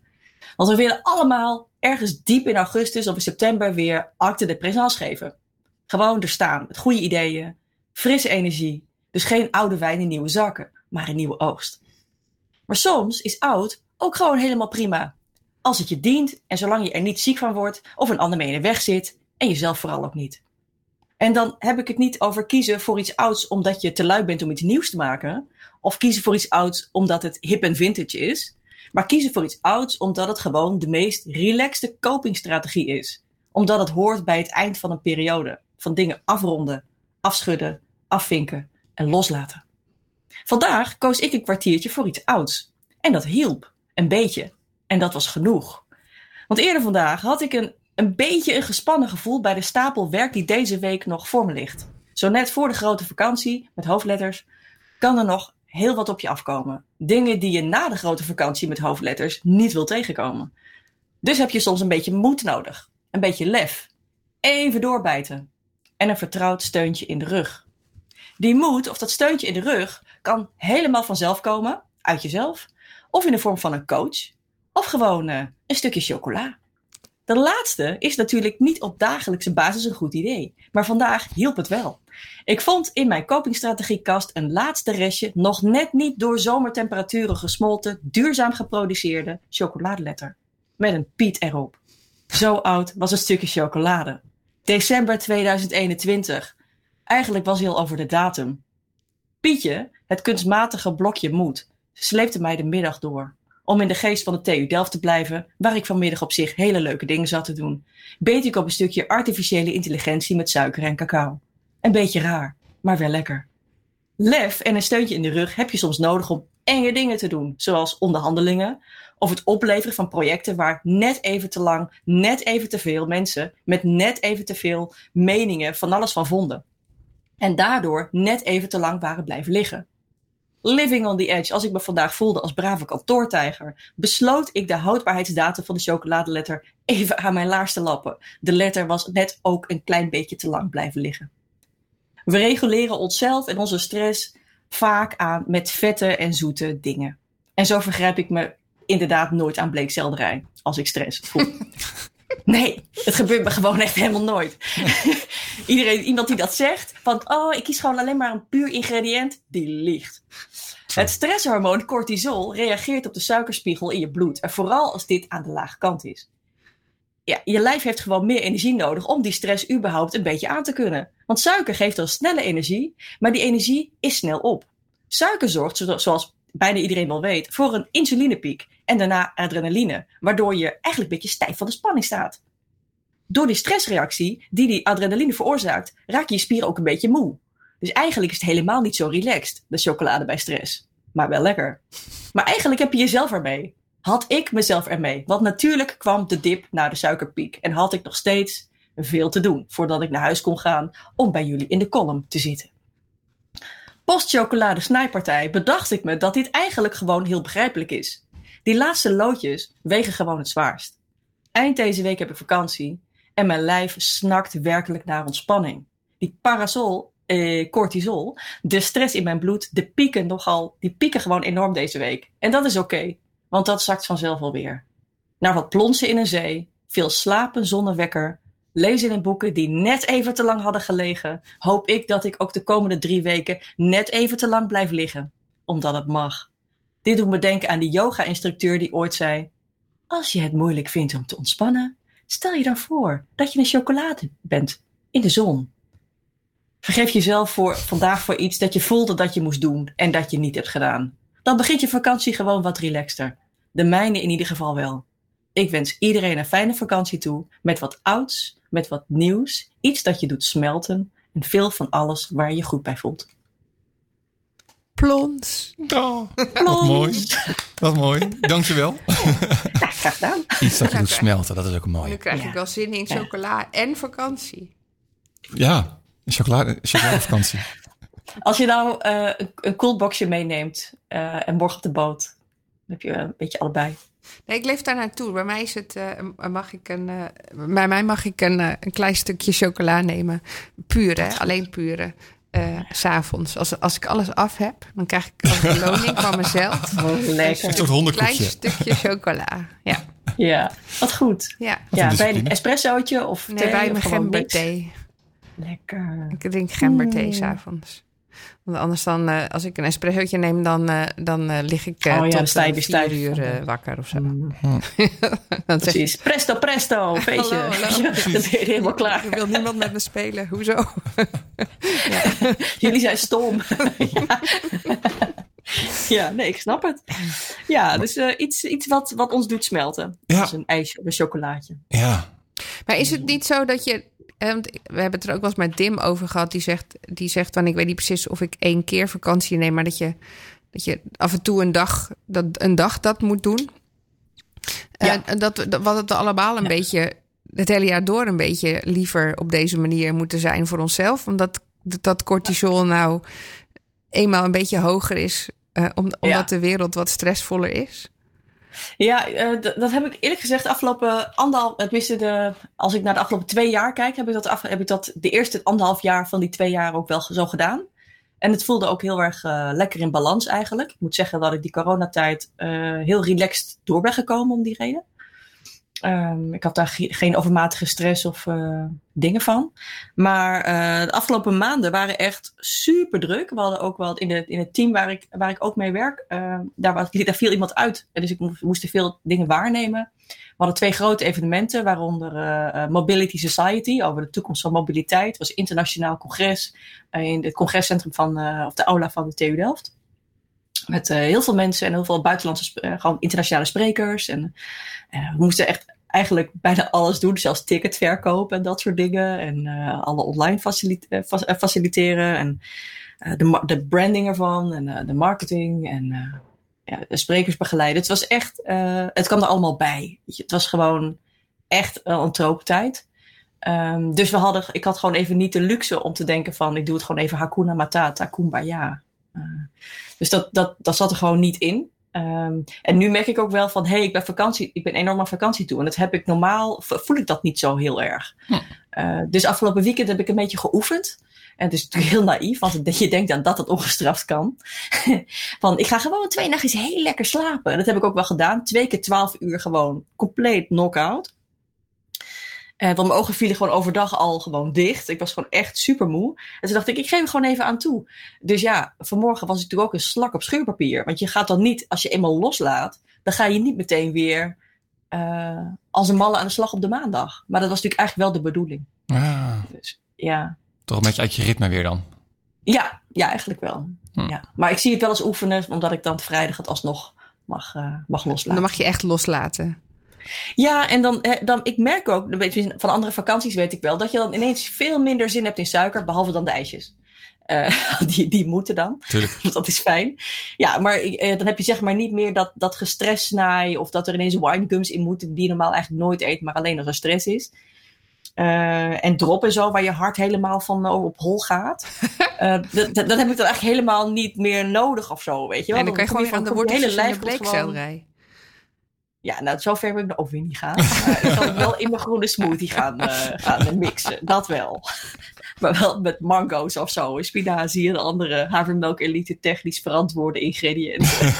Want we willen allemaal ergens diep in augustus of in september... weer acte de présence geven. Gewoon er staan, met goede ideeën, frisse energie. Dus geen oude wijn in nieuwe zakken, maar een nieuwe oogst. Maar soms is oud ook gewoon helemaal prima. Als het je dient en zolang je er niet ziek van wordt of een ander mee in de weg zit en jezelf vooral ook niet. En dan heb ik het niet over kiezen voor iets ouds omdat je te lui bent om iets nieuws te maken. Of kiezen voor iets ouds omdat het hip en vintage is. Maar kiezen voor iets ouds omdat het gewoon de meest relaxte copingstrategie is. Omdat het hoort bij het eind van een periode. Van dingen afronden, afschudden, afvinken en loslaten. Vandaag koos ik een kwartiertje voor iets ouds. En dat hielp. Een beetje. En dat was genoeg. Want eerder vandaag had ik een, een beetje een gespannen gevoel bij de stapel werk die deze week nog voor me ligt. Zo net voor de grote vakantie, met hoofdletters, kan er nog heel wat op je afkomen. Dingen die je na de grote vakantie met hoofdletters niet wil tegenkomen. Dus heb je soms een beetje moed nodig. Een beetje lef. Even doorbijten. En een vertrouwd steuntje in de rug. Die moed of dat steuntje in de rug kan helemaal vanzelf komen, uit jezelf, of in de vorm van een coach, of gewoon eh, een stukje chocola. De laatste is natuurlijk niet op dagelijkse basis een goed idee, maar vandaag hielp het wel. Ik vond in mijn copingstrategiekast een laatste restje nog net niet door zomertemperaturen gesmolten, duurzaam geproduceerde chocoladeletter. Met een Piet erop. Zo oud was een stukje chocolade. December 2021. Eigenlijk was hij al over de datum. Pietje, het kunstmatige blokje moed, sleepte mij de middag door. Om in de geest van de TU Delft te blijven, waar ik vanmiddag op zich hele leuke dingen zat te doen, beet ik op een stukje artificiële intelligentie met suiker en cacao. Een beetje raar, maar wel lekker. Lef en een steuntje in de rug heb je soms nodig om enge dingen te doen, zoals onderhandelingen of het opleveren van projecten waar net even te lang, net even te veel mensen met net even te veel meningen van alles van vonden. En daardoor net even te lang waren blijven liggen. Living on the edge, als ik me vandaag voelde als brave kantoortijger, besloot ik de houdbaarheidsdatum van de chocoladeletter even aan mijn laars te lappen. De letter was net ook een klein beetje te lang blijven liggen. We reguleren onszelf en onze stress vaak aan met vette en zoete dingen. En zo vergrijp ik me inderdaad nooit aan bleekselderij als ik stress voel. Nee, het gebeurt me gewoon echt helemaal nooit. Iedereen, iemand die dat zegt, van oh, ik kies gewoon alleen maar een puur ingrediënt, die liegt. Het stresshormoon cortisol reageert op de suikerspiegel in je bloed. En vooral als dit aan de lage kant is. Ja, je lijf heeft gewoon meer energie nodig om die stress überhaupt een beetje aan te kunnen. Want suiker geeft dan snelle energie, maar die energie is snel op. Suiker zorgt, zo- zoals bijna iedereen wel weet, voor een insulinepiek en daarna adrenaline, waardoor je eigenlijk een beetje stijf van de spanning staat. Door die stressreactie die die adrenaline veroorzaakt, raak je je spieren ook een beetje moe. Dus eigenlijk is het helemaal niet zo relaxed, de chocolade bij stress. Maar wel lekker. Maar eigenlijk heb je jezelf ermee. Had ik mezelf ermee. Want natuurlijk kwam de dip naar de suikerpiek. En had ik nog steeds veel te doen voordat ik naar huis kon gaan om bij jullie in de column te zitten. Post-chocolade snijpartij bedacht ik me dat dit eigenlijk gewoon heel begrijpelijk is. Die laatste loodjes wegen gewoon het zwaarst. Eind deze week heb ik vakantie en mijn lijf snakt werkelijk naar ontspanning. Die parasol, eh, cortisol, de stress in mijn bloed, de pieken nogal, die pieken gewoon enorm deze week. En dat is oké, want dat zakt vanzelf alweer. naar wat plonsen in een zee, veel slapen zonder wekker, lezen in boeken die net even te lang hadden gelegen, hoop ik dat ik ook de komende drie weken net even te lang blijf liggen, omdat het mag. Dit doet me denken aan die yoga-instructeur die ooit zei: Als je het moeilijk vindt om te ontspannen, stel je dan voor dat je een chocolade bent in de zon. Vergeef jezelf voor vandaag voor iets dat je voelde dat je moest doen en dat je niet hebt gedaan. Dan begint je vakantie gewoon wat relaxter. De mijne in ieder geval wel. Ik wens iedereen een fijne vakantie toe met wat ouds, met wat nieuws, iets dat je doet smelten en veel van alles waar je je goed bij voelt. Plons. Oh, wat mooi. Wat mooi. Dankjewel. Ja, graag gedaan. Iets dat je doet smelten, dat is ook Nu mooi. krijg Ja. ik wel zin in chocola en vakantie. Ja, een chocolade, chocoladevakantie. Als je nou eh, een, een koelboxje meeneemt eh, en morgen op de boot, dan heb je een beetje allebei. Nee, ik leef daar naartoe. Bij mij is het, eh, mag ik een, eh, bij mij mag ik een, eh, een klein stukje chocola nemen. Puur, hè? Alleen pure. eh, s S'avonds. Als, als ik alles af heb, dan krijg ik als beloning van mezelf Oh, Een lekker. soort een klein stukje chocola. Ja, Ja, wat goed. ja. Wat Ja, een bij een espressootje of Nee, thee bij of mijn gemberthee. Lekker. Ik drink gemberthee Mm. s'avonds. Want anders dan, eh, als ik een espressootje neem, dan, eh, dan eh, lig ik Oh ja, tot vier stijf uur wakker of zo. Mm. dan zeg ik, Precies. Presto, presto, feestje. Hallo, hallo. Dan ben je helemaal klaar. er wil niemand met me spelen. Hoezo? Jullie zijn stom. ja. ja, nee, ik snap het. Ja, dus iets, iets wat, wat ons doet smelten. Ja. Als een ijsje of een chocolaatje. Ja. Maar is het niet zo dat je. Eh, want we hebben het er ook wel eens met Dim over gehad. Die zegt, die zegt van ik weet niet precies of ik één keer vakantie neem, maar dat je, dat je af en toe een dag dat, een dag dat moet doen. Ja. En dat, dat wat het allemaal een Ja. beetje het hele jaar door een beetje liever op deze manier moeten zijn voor onszelf. Omdat dat- dat cortisol nou eenmaal een beetje hoger is. eh, om, omdat Ja. de wereld wat stressvoller is. Ja, eh, dat heb ik eerlijk gezegd de afgelopen anderhalf, tenminste de, als ik naar de afgelopen twee jaar kijk, heb ik dat, heb ik dat de eerste anderhalf jaar van die twee jaar ook wel zo gedaan. En het voelde ook heel erg eh, lekker in balans eigenlijk. Ik moet zeggen dat ik die coronatijd eh, heel relaxed door ben gekomen om die reden. Ehm, ik had daar ge- geen overmatige stress of eh, dingen van. Maar eh, de afgelopen maanden waren echt super druk. We hadden ook wel in, in het team waar ik, waar ik ook mee werk, eh, daar, was- daar viel iemand uit. Dus ik moest, veel dingen waarnemen. We hadden twee grote evenementen, waaronder eh, Mobility Society over de toekomst van mobiliteit. Het was internationaal congres in het congrescentrum van, of de aula van de TU Delft. Met eh, heel veel mensen en heel veel buitenlandse, eh, gewoon internationale sprekers. En eh, we moesten echt eigenlijk bijna alles doen, zelfs tickets verkopen en dat soort dingen. En alle online facilit- fa- faciliteren en de, de branding ervan en de marketing en ja, de sprekers begeleiden. Het was echt, het kwam er allemaal bij. Het was gewoon echt een trooptijd. Ehm, dus we hadden, ik had gewoon even niet de luxe om te denken van ik doe het gewoon even Hakuna Matata, Kumbaya. Eh, dus dat, dat, dat zat er gewoon niet in. Ehm, en nu merk ik ook wel van, hé, hey, ik ben vakantie, ik ben enorm aan vakantie toe. En dat heb ik normaal, voel ik dat niet zo heel erg. Eh, dus afgelopen weekend heb ik een beetje geoefend. En het is natuurlijk heel naïef, want je denkt dan dat het ongestraft kan. van, ik ga gewoon twee nachtjes heel lekker slapen. En dat heb ik ook wel gedaan. Twee keer twaalf uur gewoon compleet knock-out. Eh, want mijn ogen vielen gewoon overdag al gewoon dicht. Ik was gewoon echt super moe. En toen dacht ik, ik geef er gewoon even aan toe. Dus ja, vanmorgen was ik natuurlijk ook een slak op schuurpapier. Want je gaat dan niet, als je eenmaal loslaat, dan ga je niet meteen weer eh, als een malle aan de slag op de maandag. Maar dat was natuurlijk eigenlijk wel de bedoeling. Ah, Dus ja, toch een beetje uit je ritme weer dan. ja, ja eigenlijk wel. Hm. Ja. Maar ik zie het wel als oefenen, omdat ik dan vrijdag het alsnog mag, eh, mag loslaten. Dan mag je echt loslaten. Ja, en dan, dan, ik merk ook, van andere vakanties weet ik wel, dat je dan ineens veel minder zin hebt in suiker, behalve dan de ijsjes. Eh, die, die moeten dan, Tuurlijk. dat is fijn. Ja, maar eh, dan heb je zeg maar niet meer dat, dat gestressnaai of dat er ineens winegums in moeten die je normaal eigenlijk nooit eet, maar alleen als er stress is. Eh, en drop en zo, waar je hart helemaal van op hol gaat. Dat, dat, heb ik dan eigenlijk helemaal niet meer nodig of zo, weet je wel. en dan kan je gewoon van de worteltjes hele de lijf gewoon- bleekselderij. Ja, nou, zover wil ik ook weer niet gaan. Maar ik zal wel in mijn groene smoothie gaan, eh, gaan mixen. Dat wel. Maar wel met mango's of zo. Spinazie en andere havermelk elite technisch verantwoorde ingrediënten.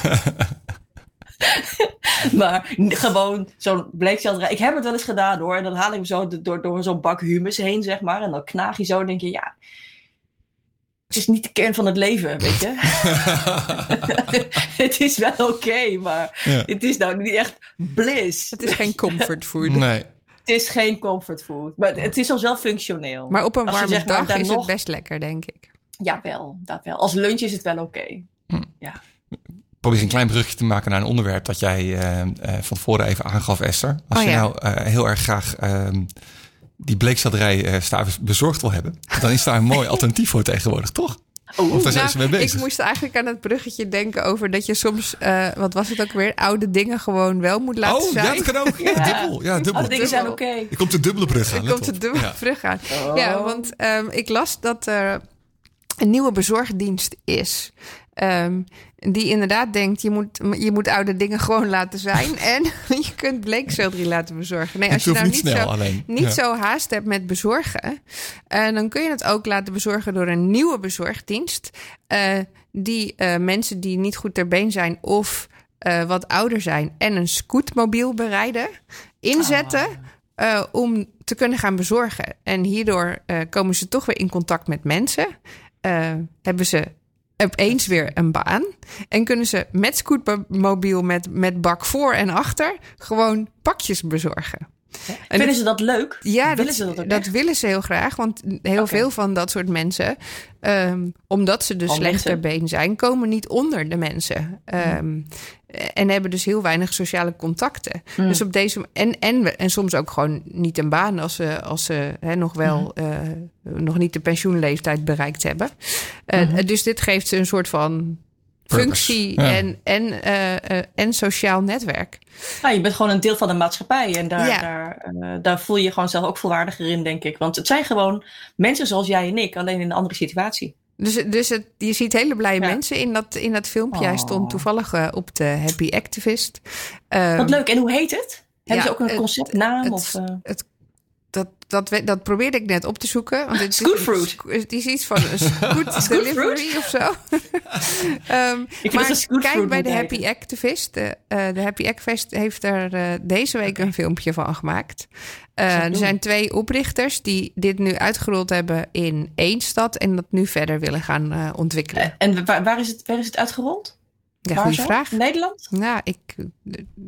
maar gewoon zo'n bleekselderij. Ik heb het wel eens gedaan hoor. En dan haal ik hem zo door, door zo'n bak humus heen, zeg maar. En dan knaag je zo en denk je, ja... Het is niet de kern van het leven, weet je. het is wel oké, maar Ja. het is nou niet echt bliss. Het is geen comfortfood. Nee. Het is geen comfortfood. Maar het is al wel functioneel. Maar op een warme maar dag is nog- het best lekker, denk ik. Jawel, dat wel. Als lunch is het wel oké. Probeer een klein brugje te maken naar een onderwerp dat jij eh, eh, van tevoren even aangaf, Esther. Als Oh, je ja. nou eh, heel erg graag ehm, die bleekselderij eh staaf bezorgd wil hebben, dan is daar een mooi alternatief voor tegenwoordig, toch? Oh, Of daar zijn ze mee Nou, bezig? ik moest eigenlijk aan het bruggetje denken over dat je soms, eh, wat was het ook weer, oude dingen gewoon wel moet laten oh, zijn. ja, dat kan ook. Ja, Ja. dubbel. Ja, dubbel. Alle dingen zijn oké. Er komt de dubbele brug aan. Er komt op. de dubbele Ja. brug aan. Oh. Ja, want ehm, ik las dat er een nieuwe bezorgdienst is. Ehm, die inderdaad denkt, je moet, je moet oude dingen gewoon laten zijn. en je kunt bleekselderie laten bezorgen. Nee, als je nou niet zo, alleen. niet Ja. zo haast hebt met bezorgen... eh, dan kun je het ook laten bezorgen door een nieuwe bezorgdienst... eh, die eh, mensen die niet goed ter been zijn of wat ouder zijn... en een scootmobiel bereiden, inzetten... eh, om te kunnen gaan bezorgen. En hierdoor komen ze toch weer in contact met mensen. Hebben ze opeens weer een baan. En kunnen ze met scootmobiel, met, met bak voor en achter... gewoon pakjes bezorgen. En Vinden ze dat leuk? ja, Willen dat, ze dat willen ze heel graag. Want heel veel van dat soort mensen, ehm, omdat ze dus Al slecht mensen. ter been zijn, komen niet onder de mensen. Ehm, En hebben dus heel weinig sociale contacten. Hmm. Dus op deze en, en, en soms ook gewoon niet een baan als ze, als ze hè, nog wel Hmm. eh, nog niet de pensioenleeftijd bereikt hebben. Eh. Dus dit geeft ze een soort van Purpose, functie ja. en, en, eh, eh, en sociaal netwerk. Nou, je bent gewoon een deel van de maatschappij. En daar, Ja. daar, eh, daar voel je je gewoon zelf ook volwaardiger in, denk ik. Want het zijn gewoon mensen zoals jij en ik, alleen in een andere situatie. Dus, dus het, je ziet hele blije Ja. mensen in dat, in dat filmpje. Hij Oh. stond toevallig eh, op de Happy Activist. Ehm, Wat leuk. En hoe heet het? Hebben ja, ze ook een het- conceptnaam? het- of, eh? Dat, dat, dat probeerde ik net op te zoeken. Want het is. Het is iets van een scoot delivery of zo. Ehm, maar kijk bij de. Happy Activist. De, eh, de Happy Activist heeft er eh, deze week een filmpje van gemaakt. Eh, er zijn twee oprichters die dit nu uitgerold hebben in één stad. En dat nu verder willen gaan ontwikkelen. En waar, waar, is het, waar is het uitgerold? Ja, Waar goede zo? vraag. Nederland? Nou, ik,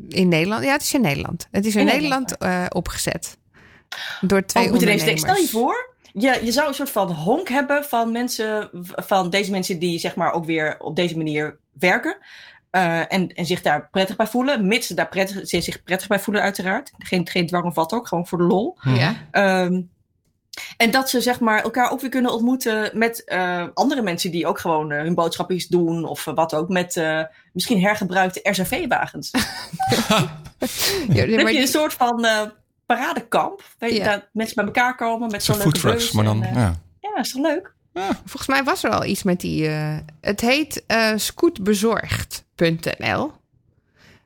in Nederland. Ja, het is in Nederland. Het is in, In Nederland, opgezet. Door twee Oh, denken. ondernemers. Stel je voor, je, je zou een soort van honk hebben van mensen, van deze mensen die zeg maar ook weer op deze manier werken. eh, en, en zich daar prettig bij voelen. Mits ze daar prettig, ze zich prettig bij voelen, uiteraard. Geen, geen dwang of wat ook, gewoon voor de lol. Ja. Ehm, en dat ze zeg maar elkaar ook weer kunnen ontmoeten met eh, andere mensen die ook gewoon eh, hun boodschapjes doen of wat ook. Met eh, misschien hergebruikte RZV-wagens. Ja, Dan heb je een soort van eh, paradekamp. Weet je, Ja. dat mensen bij elkaar komen met zo'n leuke bus maar dan... en, eh, ja. ja, is toch leuk? volgens mij was er al iets met die. eh, het heet eh scootbezorgd.nl.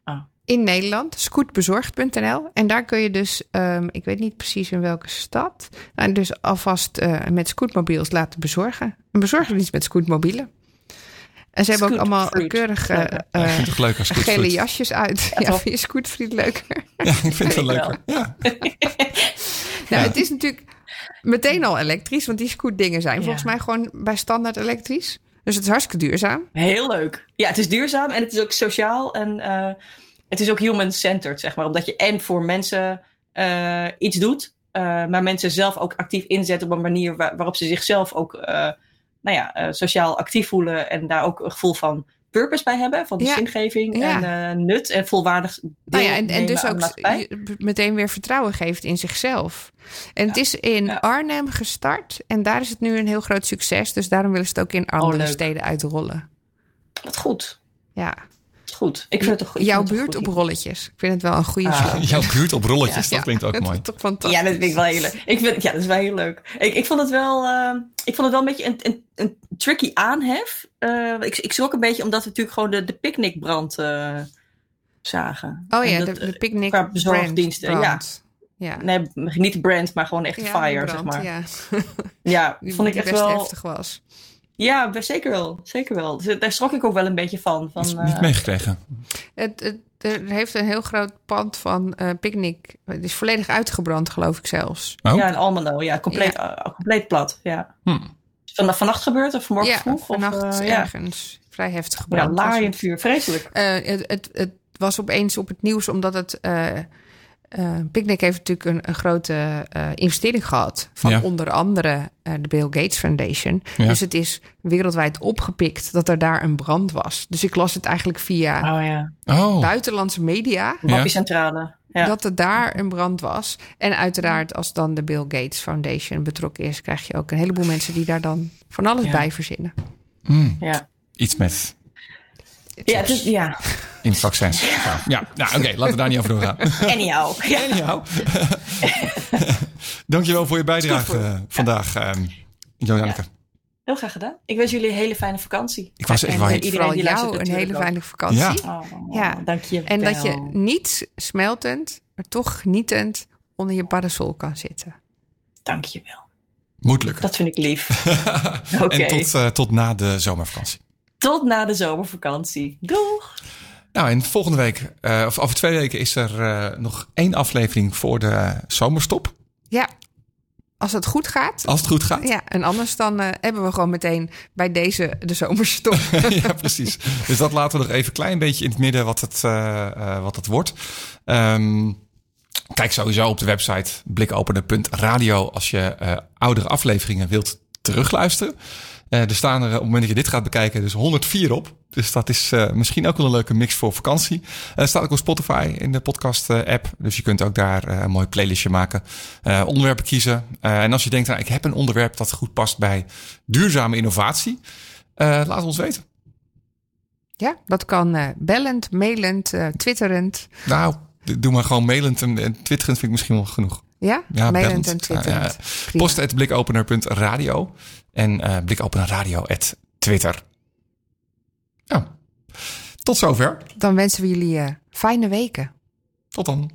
Ah. In Nederland, scootbezorgd.nl. En daar kun je dus, ehm, ik weet niet precies in welke stad, nou, dus alvast eh, met scootmobiels laten bezorgen. Een bezorgdienst met scootmobielen. En ze hebben ook allemaal Scootfruit. keurig Ja, Ja, ik vind het toch leuk als gele jasjes uit. Ja, toch? vind je scootfriet leuker? Ja, ik vind het wel leuker. Ja. Nou, Ja. het is natuurlijk meteen al elektrisch, want die scootdingen zijn Ja. volgens mij gewoon bij standaard elektrisch. Dus het is hartstikke duurzaam. Heel leuk. Ja, het is duurzaam en het is ook sociaal en eh, het is ook human-centered, zeg maar. Omdat je en voor mensen eh, iets doet, eh, maar mensen zelf ook actief inzet op een manier waar- waarop ze zichzelf ook eh, nou ja, eh, sociaal actief voelen en daar ook een gevoel van purpose bij hebben, van die Ja. zingeving Ja. en eh, nut en volwaardig Nou ja, en, en dus ook meteen weer vertrouwen geeft in zichzelf. En het is in. Arnhem gestart en daar is het nu een heel groot succes. Dus daarom willen ze het ook in andere Oh, leuk. steden uitrollen. Wat goed. Ja, Goed. Ik vind het toch jouw buurt op rolletjes. Ik vind het wel een goede Ah. Jouw buurt op rolletjes, Ja. dat klinkt ook Het is mooi. toch fantastisch. Ja, dat vind ik wel heel leuk. Ik vind, ja, dat is wel heel leuk. Ik, ik vond het wel, eh, ik vond het wel een beetje een, een, een tricky aanhef. Eh, ik, ik schrok een beetje omdat we natuurlijk gewoon de, de picknickbrand eh, zagen. Oh ja, de, dat, de eh, picnic qua bezorgdiensten, brand, ja. Ja. Nee, niet de brand, maar gewoon echt Ja, fire, brand, zeg maar. Ja, Ja, die, vond ik echt best wel... heftig was. Ja, best- zeker wel. Zeker wel. Dus daar schrok ik ook wel een beetje van. van Dat is eh, niet meegekregen. Het, het, er heeft een heel groot pand van eh Picnic. Het is volledig uitgebrand, geloof ik zelfs. Oh. Ja, in Almelo. Ja, compleet, eh, compleet plat. Ja. Hm. Van, vannacht gebeurd of vanmorgen ja, vroeg? vannacht of, eh, ja. ergens. Vrij heftig Ja, gebrand. was laaiend vuur. Vreselijk. Eh, het, het, het was opeens op het nieuws omdat het. Eh eh, Picnic heeft natuurlijk een, een grote eh, investering gehad. Van Ja. onder andere eh, de Bill Gates Foundation. Ja. Dus het is wereldwijd opgepikt dat er daar een brand was. Dus ik las het eigenlijk via Oh ja. Oh, buitenlandse media. Ja. Dat er daar een brand was. En uiteraard, als dan de Bill Gates Foundation betrokken is, krijg je ook een heleboel mensen die daar dan van alles Ja. bij verzinnen. hm, ja. iets met Ja, het is, ja. in vaccins. Ja, ja nou, oké, laten we daar niet over doorgaan. Anyhow. Ja. Anyhow. Dankjewel voor je bijdrage eh, vandaag, ehm Janneke. Heel graag gedaan. Ik wens jullie een hele fijne vakantie. Ik was echt En wel... iedereen Vooral die jou luistert een hele fijne vakantie. Ja. Oh, Ja. Dank je En dat je niet smeltend, maar toch genietend onder je parasol kan zitten. Dank je wel. Moet lukken. Dat vind ik lief. Oké. En tot, eh, tot na de zomervakantie. Tot na de zomervakantie. Doeg! Nou, en volgende week, eh, of over twee weken, is er eh, nog één aflevering voor de zomerstop. Ja, als het goed gaat. Als het goed gaat. Ja, en anders dan eh, hebben we gewoon meteen bij deze de zomerstop. ja, precies. Dus dat laten we nog even een klein beetje in het midden wat het, eh, eh, wat het wordt. Ehm, kijk sowieso op de website blikopener.radio als je eh, oudere afleveringen wilt terugluisteren. Eh, er staan er op het moment dat je dit gaat bekijken dus 104 op. Dus dat is eh, misschien ook wel een leuke mix voor vakantie. Eh staat ook op Spotify in de podcast eh, app. Dus je kunt ook daar eh, een mooi playlistje maken. Eh, onderwerpen kiezen. Eh, en als je denkt, nou, ik heb een onderwerp dat goed past bij duurzame innovatie. eh, laat het ons weten. Ja, dat kan eh, bellend, mailend, eh, twitterend. Nou, doe maar gewoon mailend en, en twitterend vind ik misschien wel genoeg. Ja, Ja, en. Ja, ja. Prima. Post at blikopener.radio en eh at Twitter. Nou, tot zover. Dan wensen we jullie eh, fijne weken. Tot dan.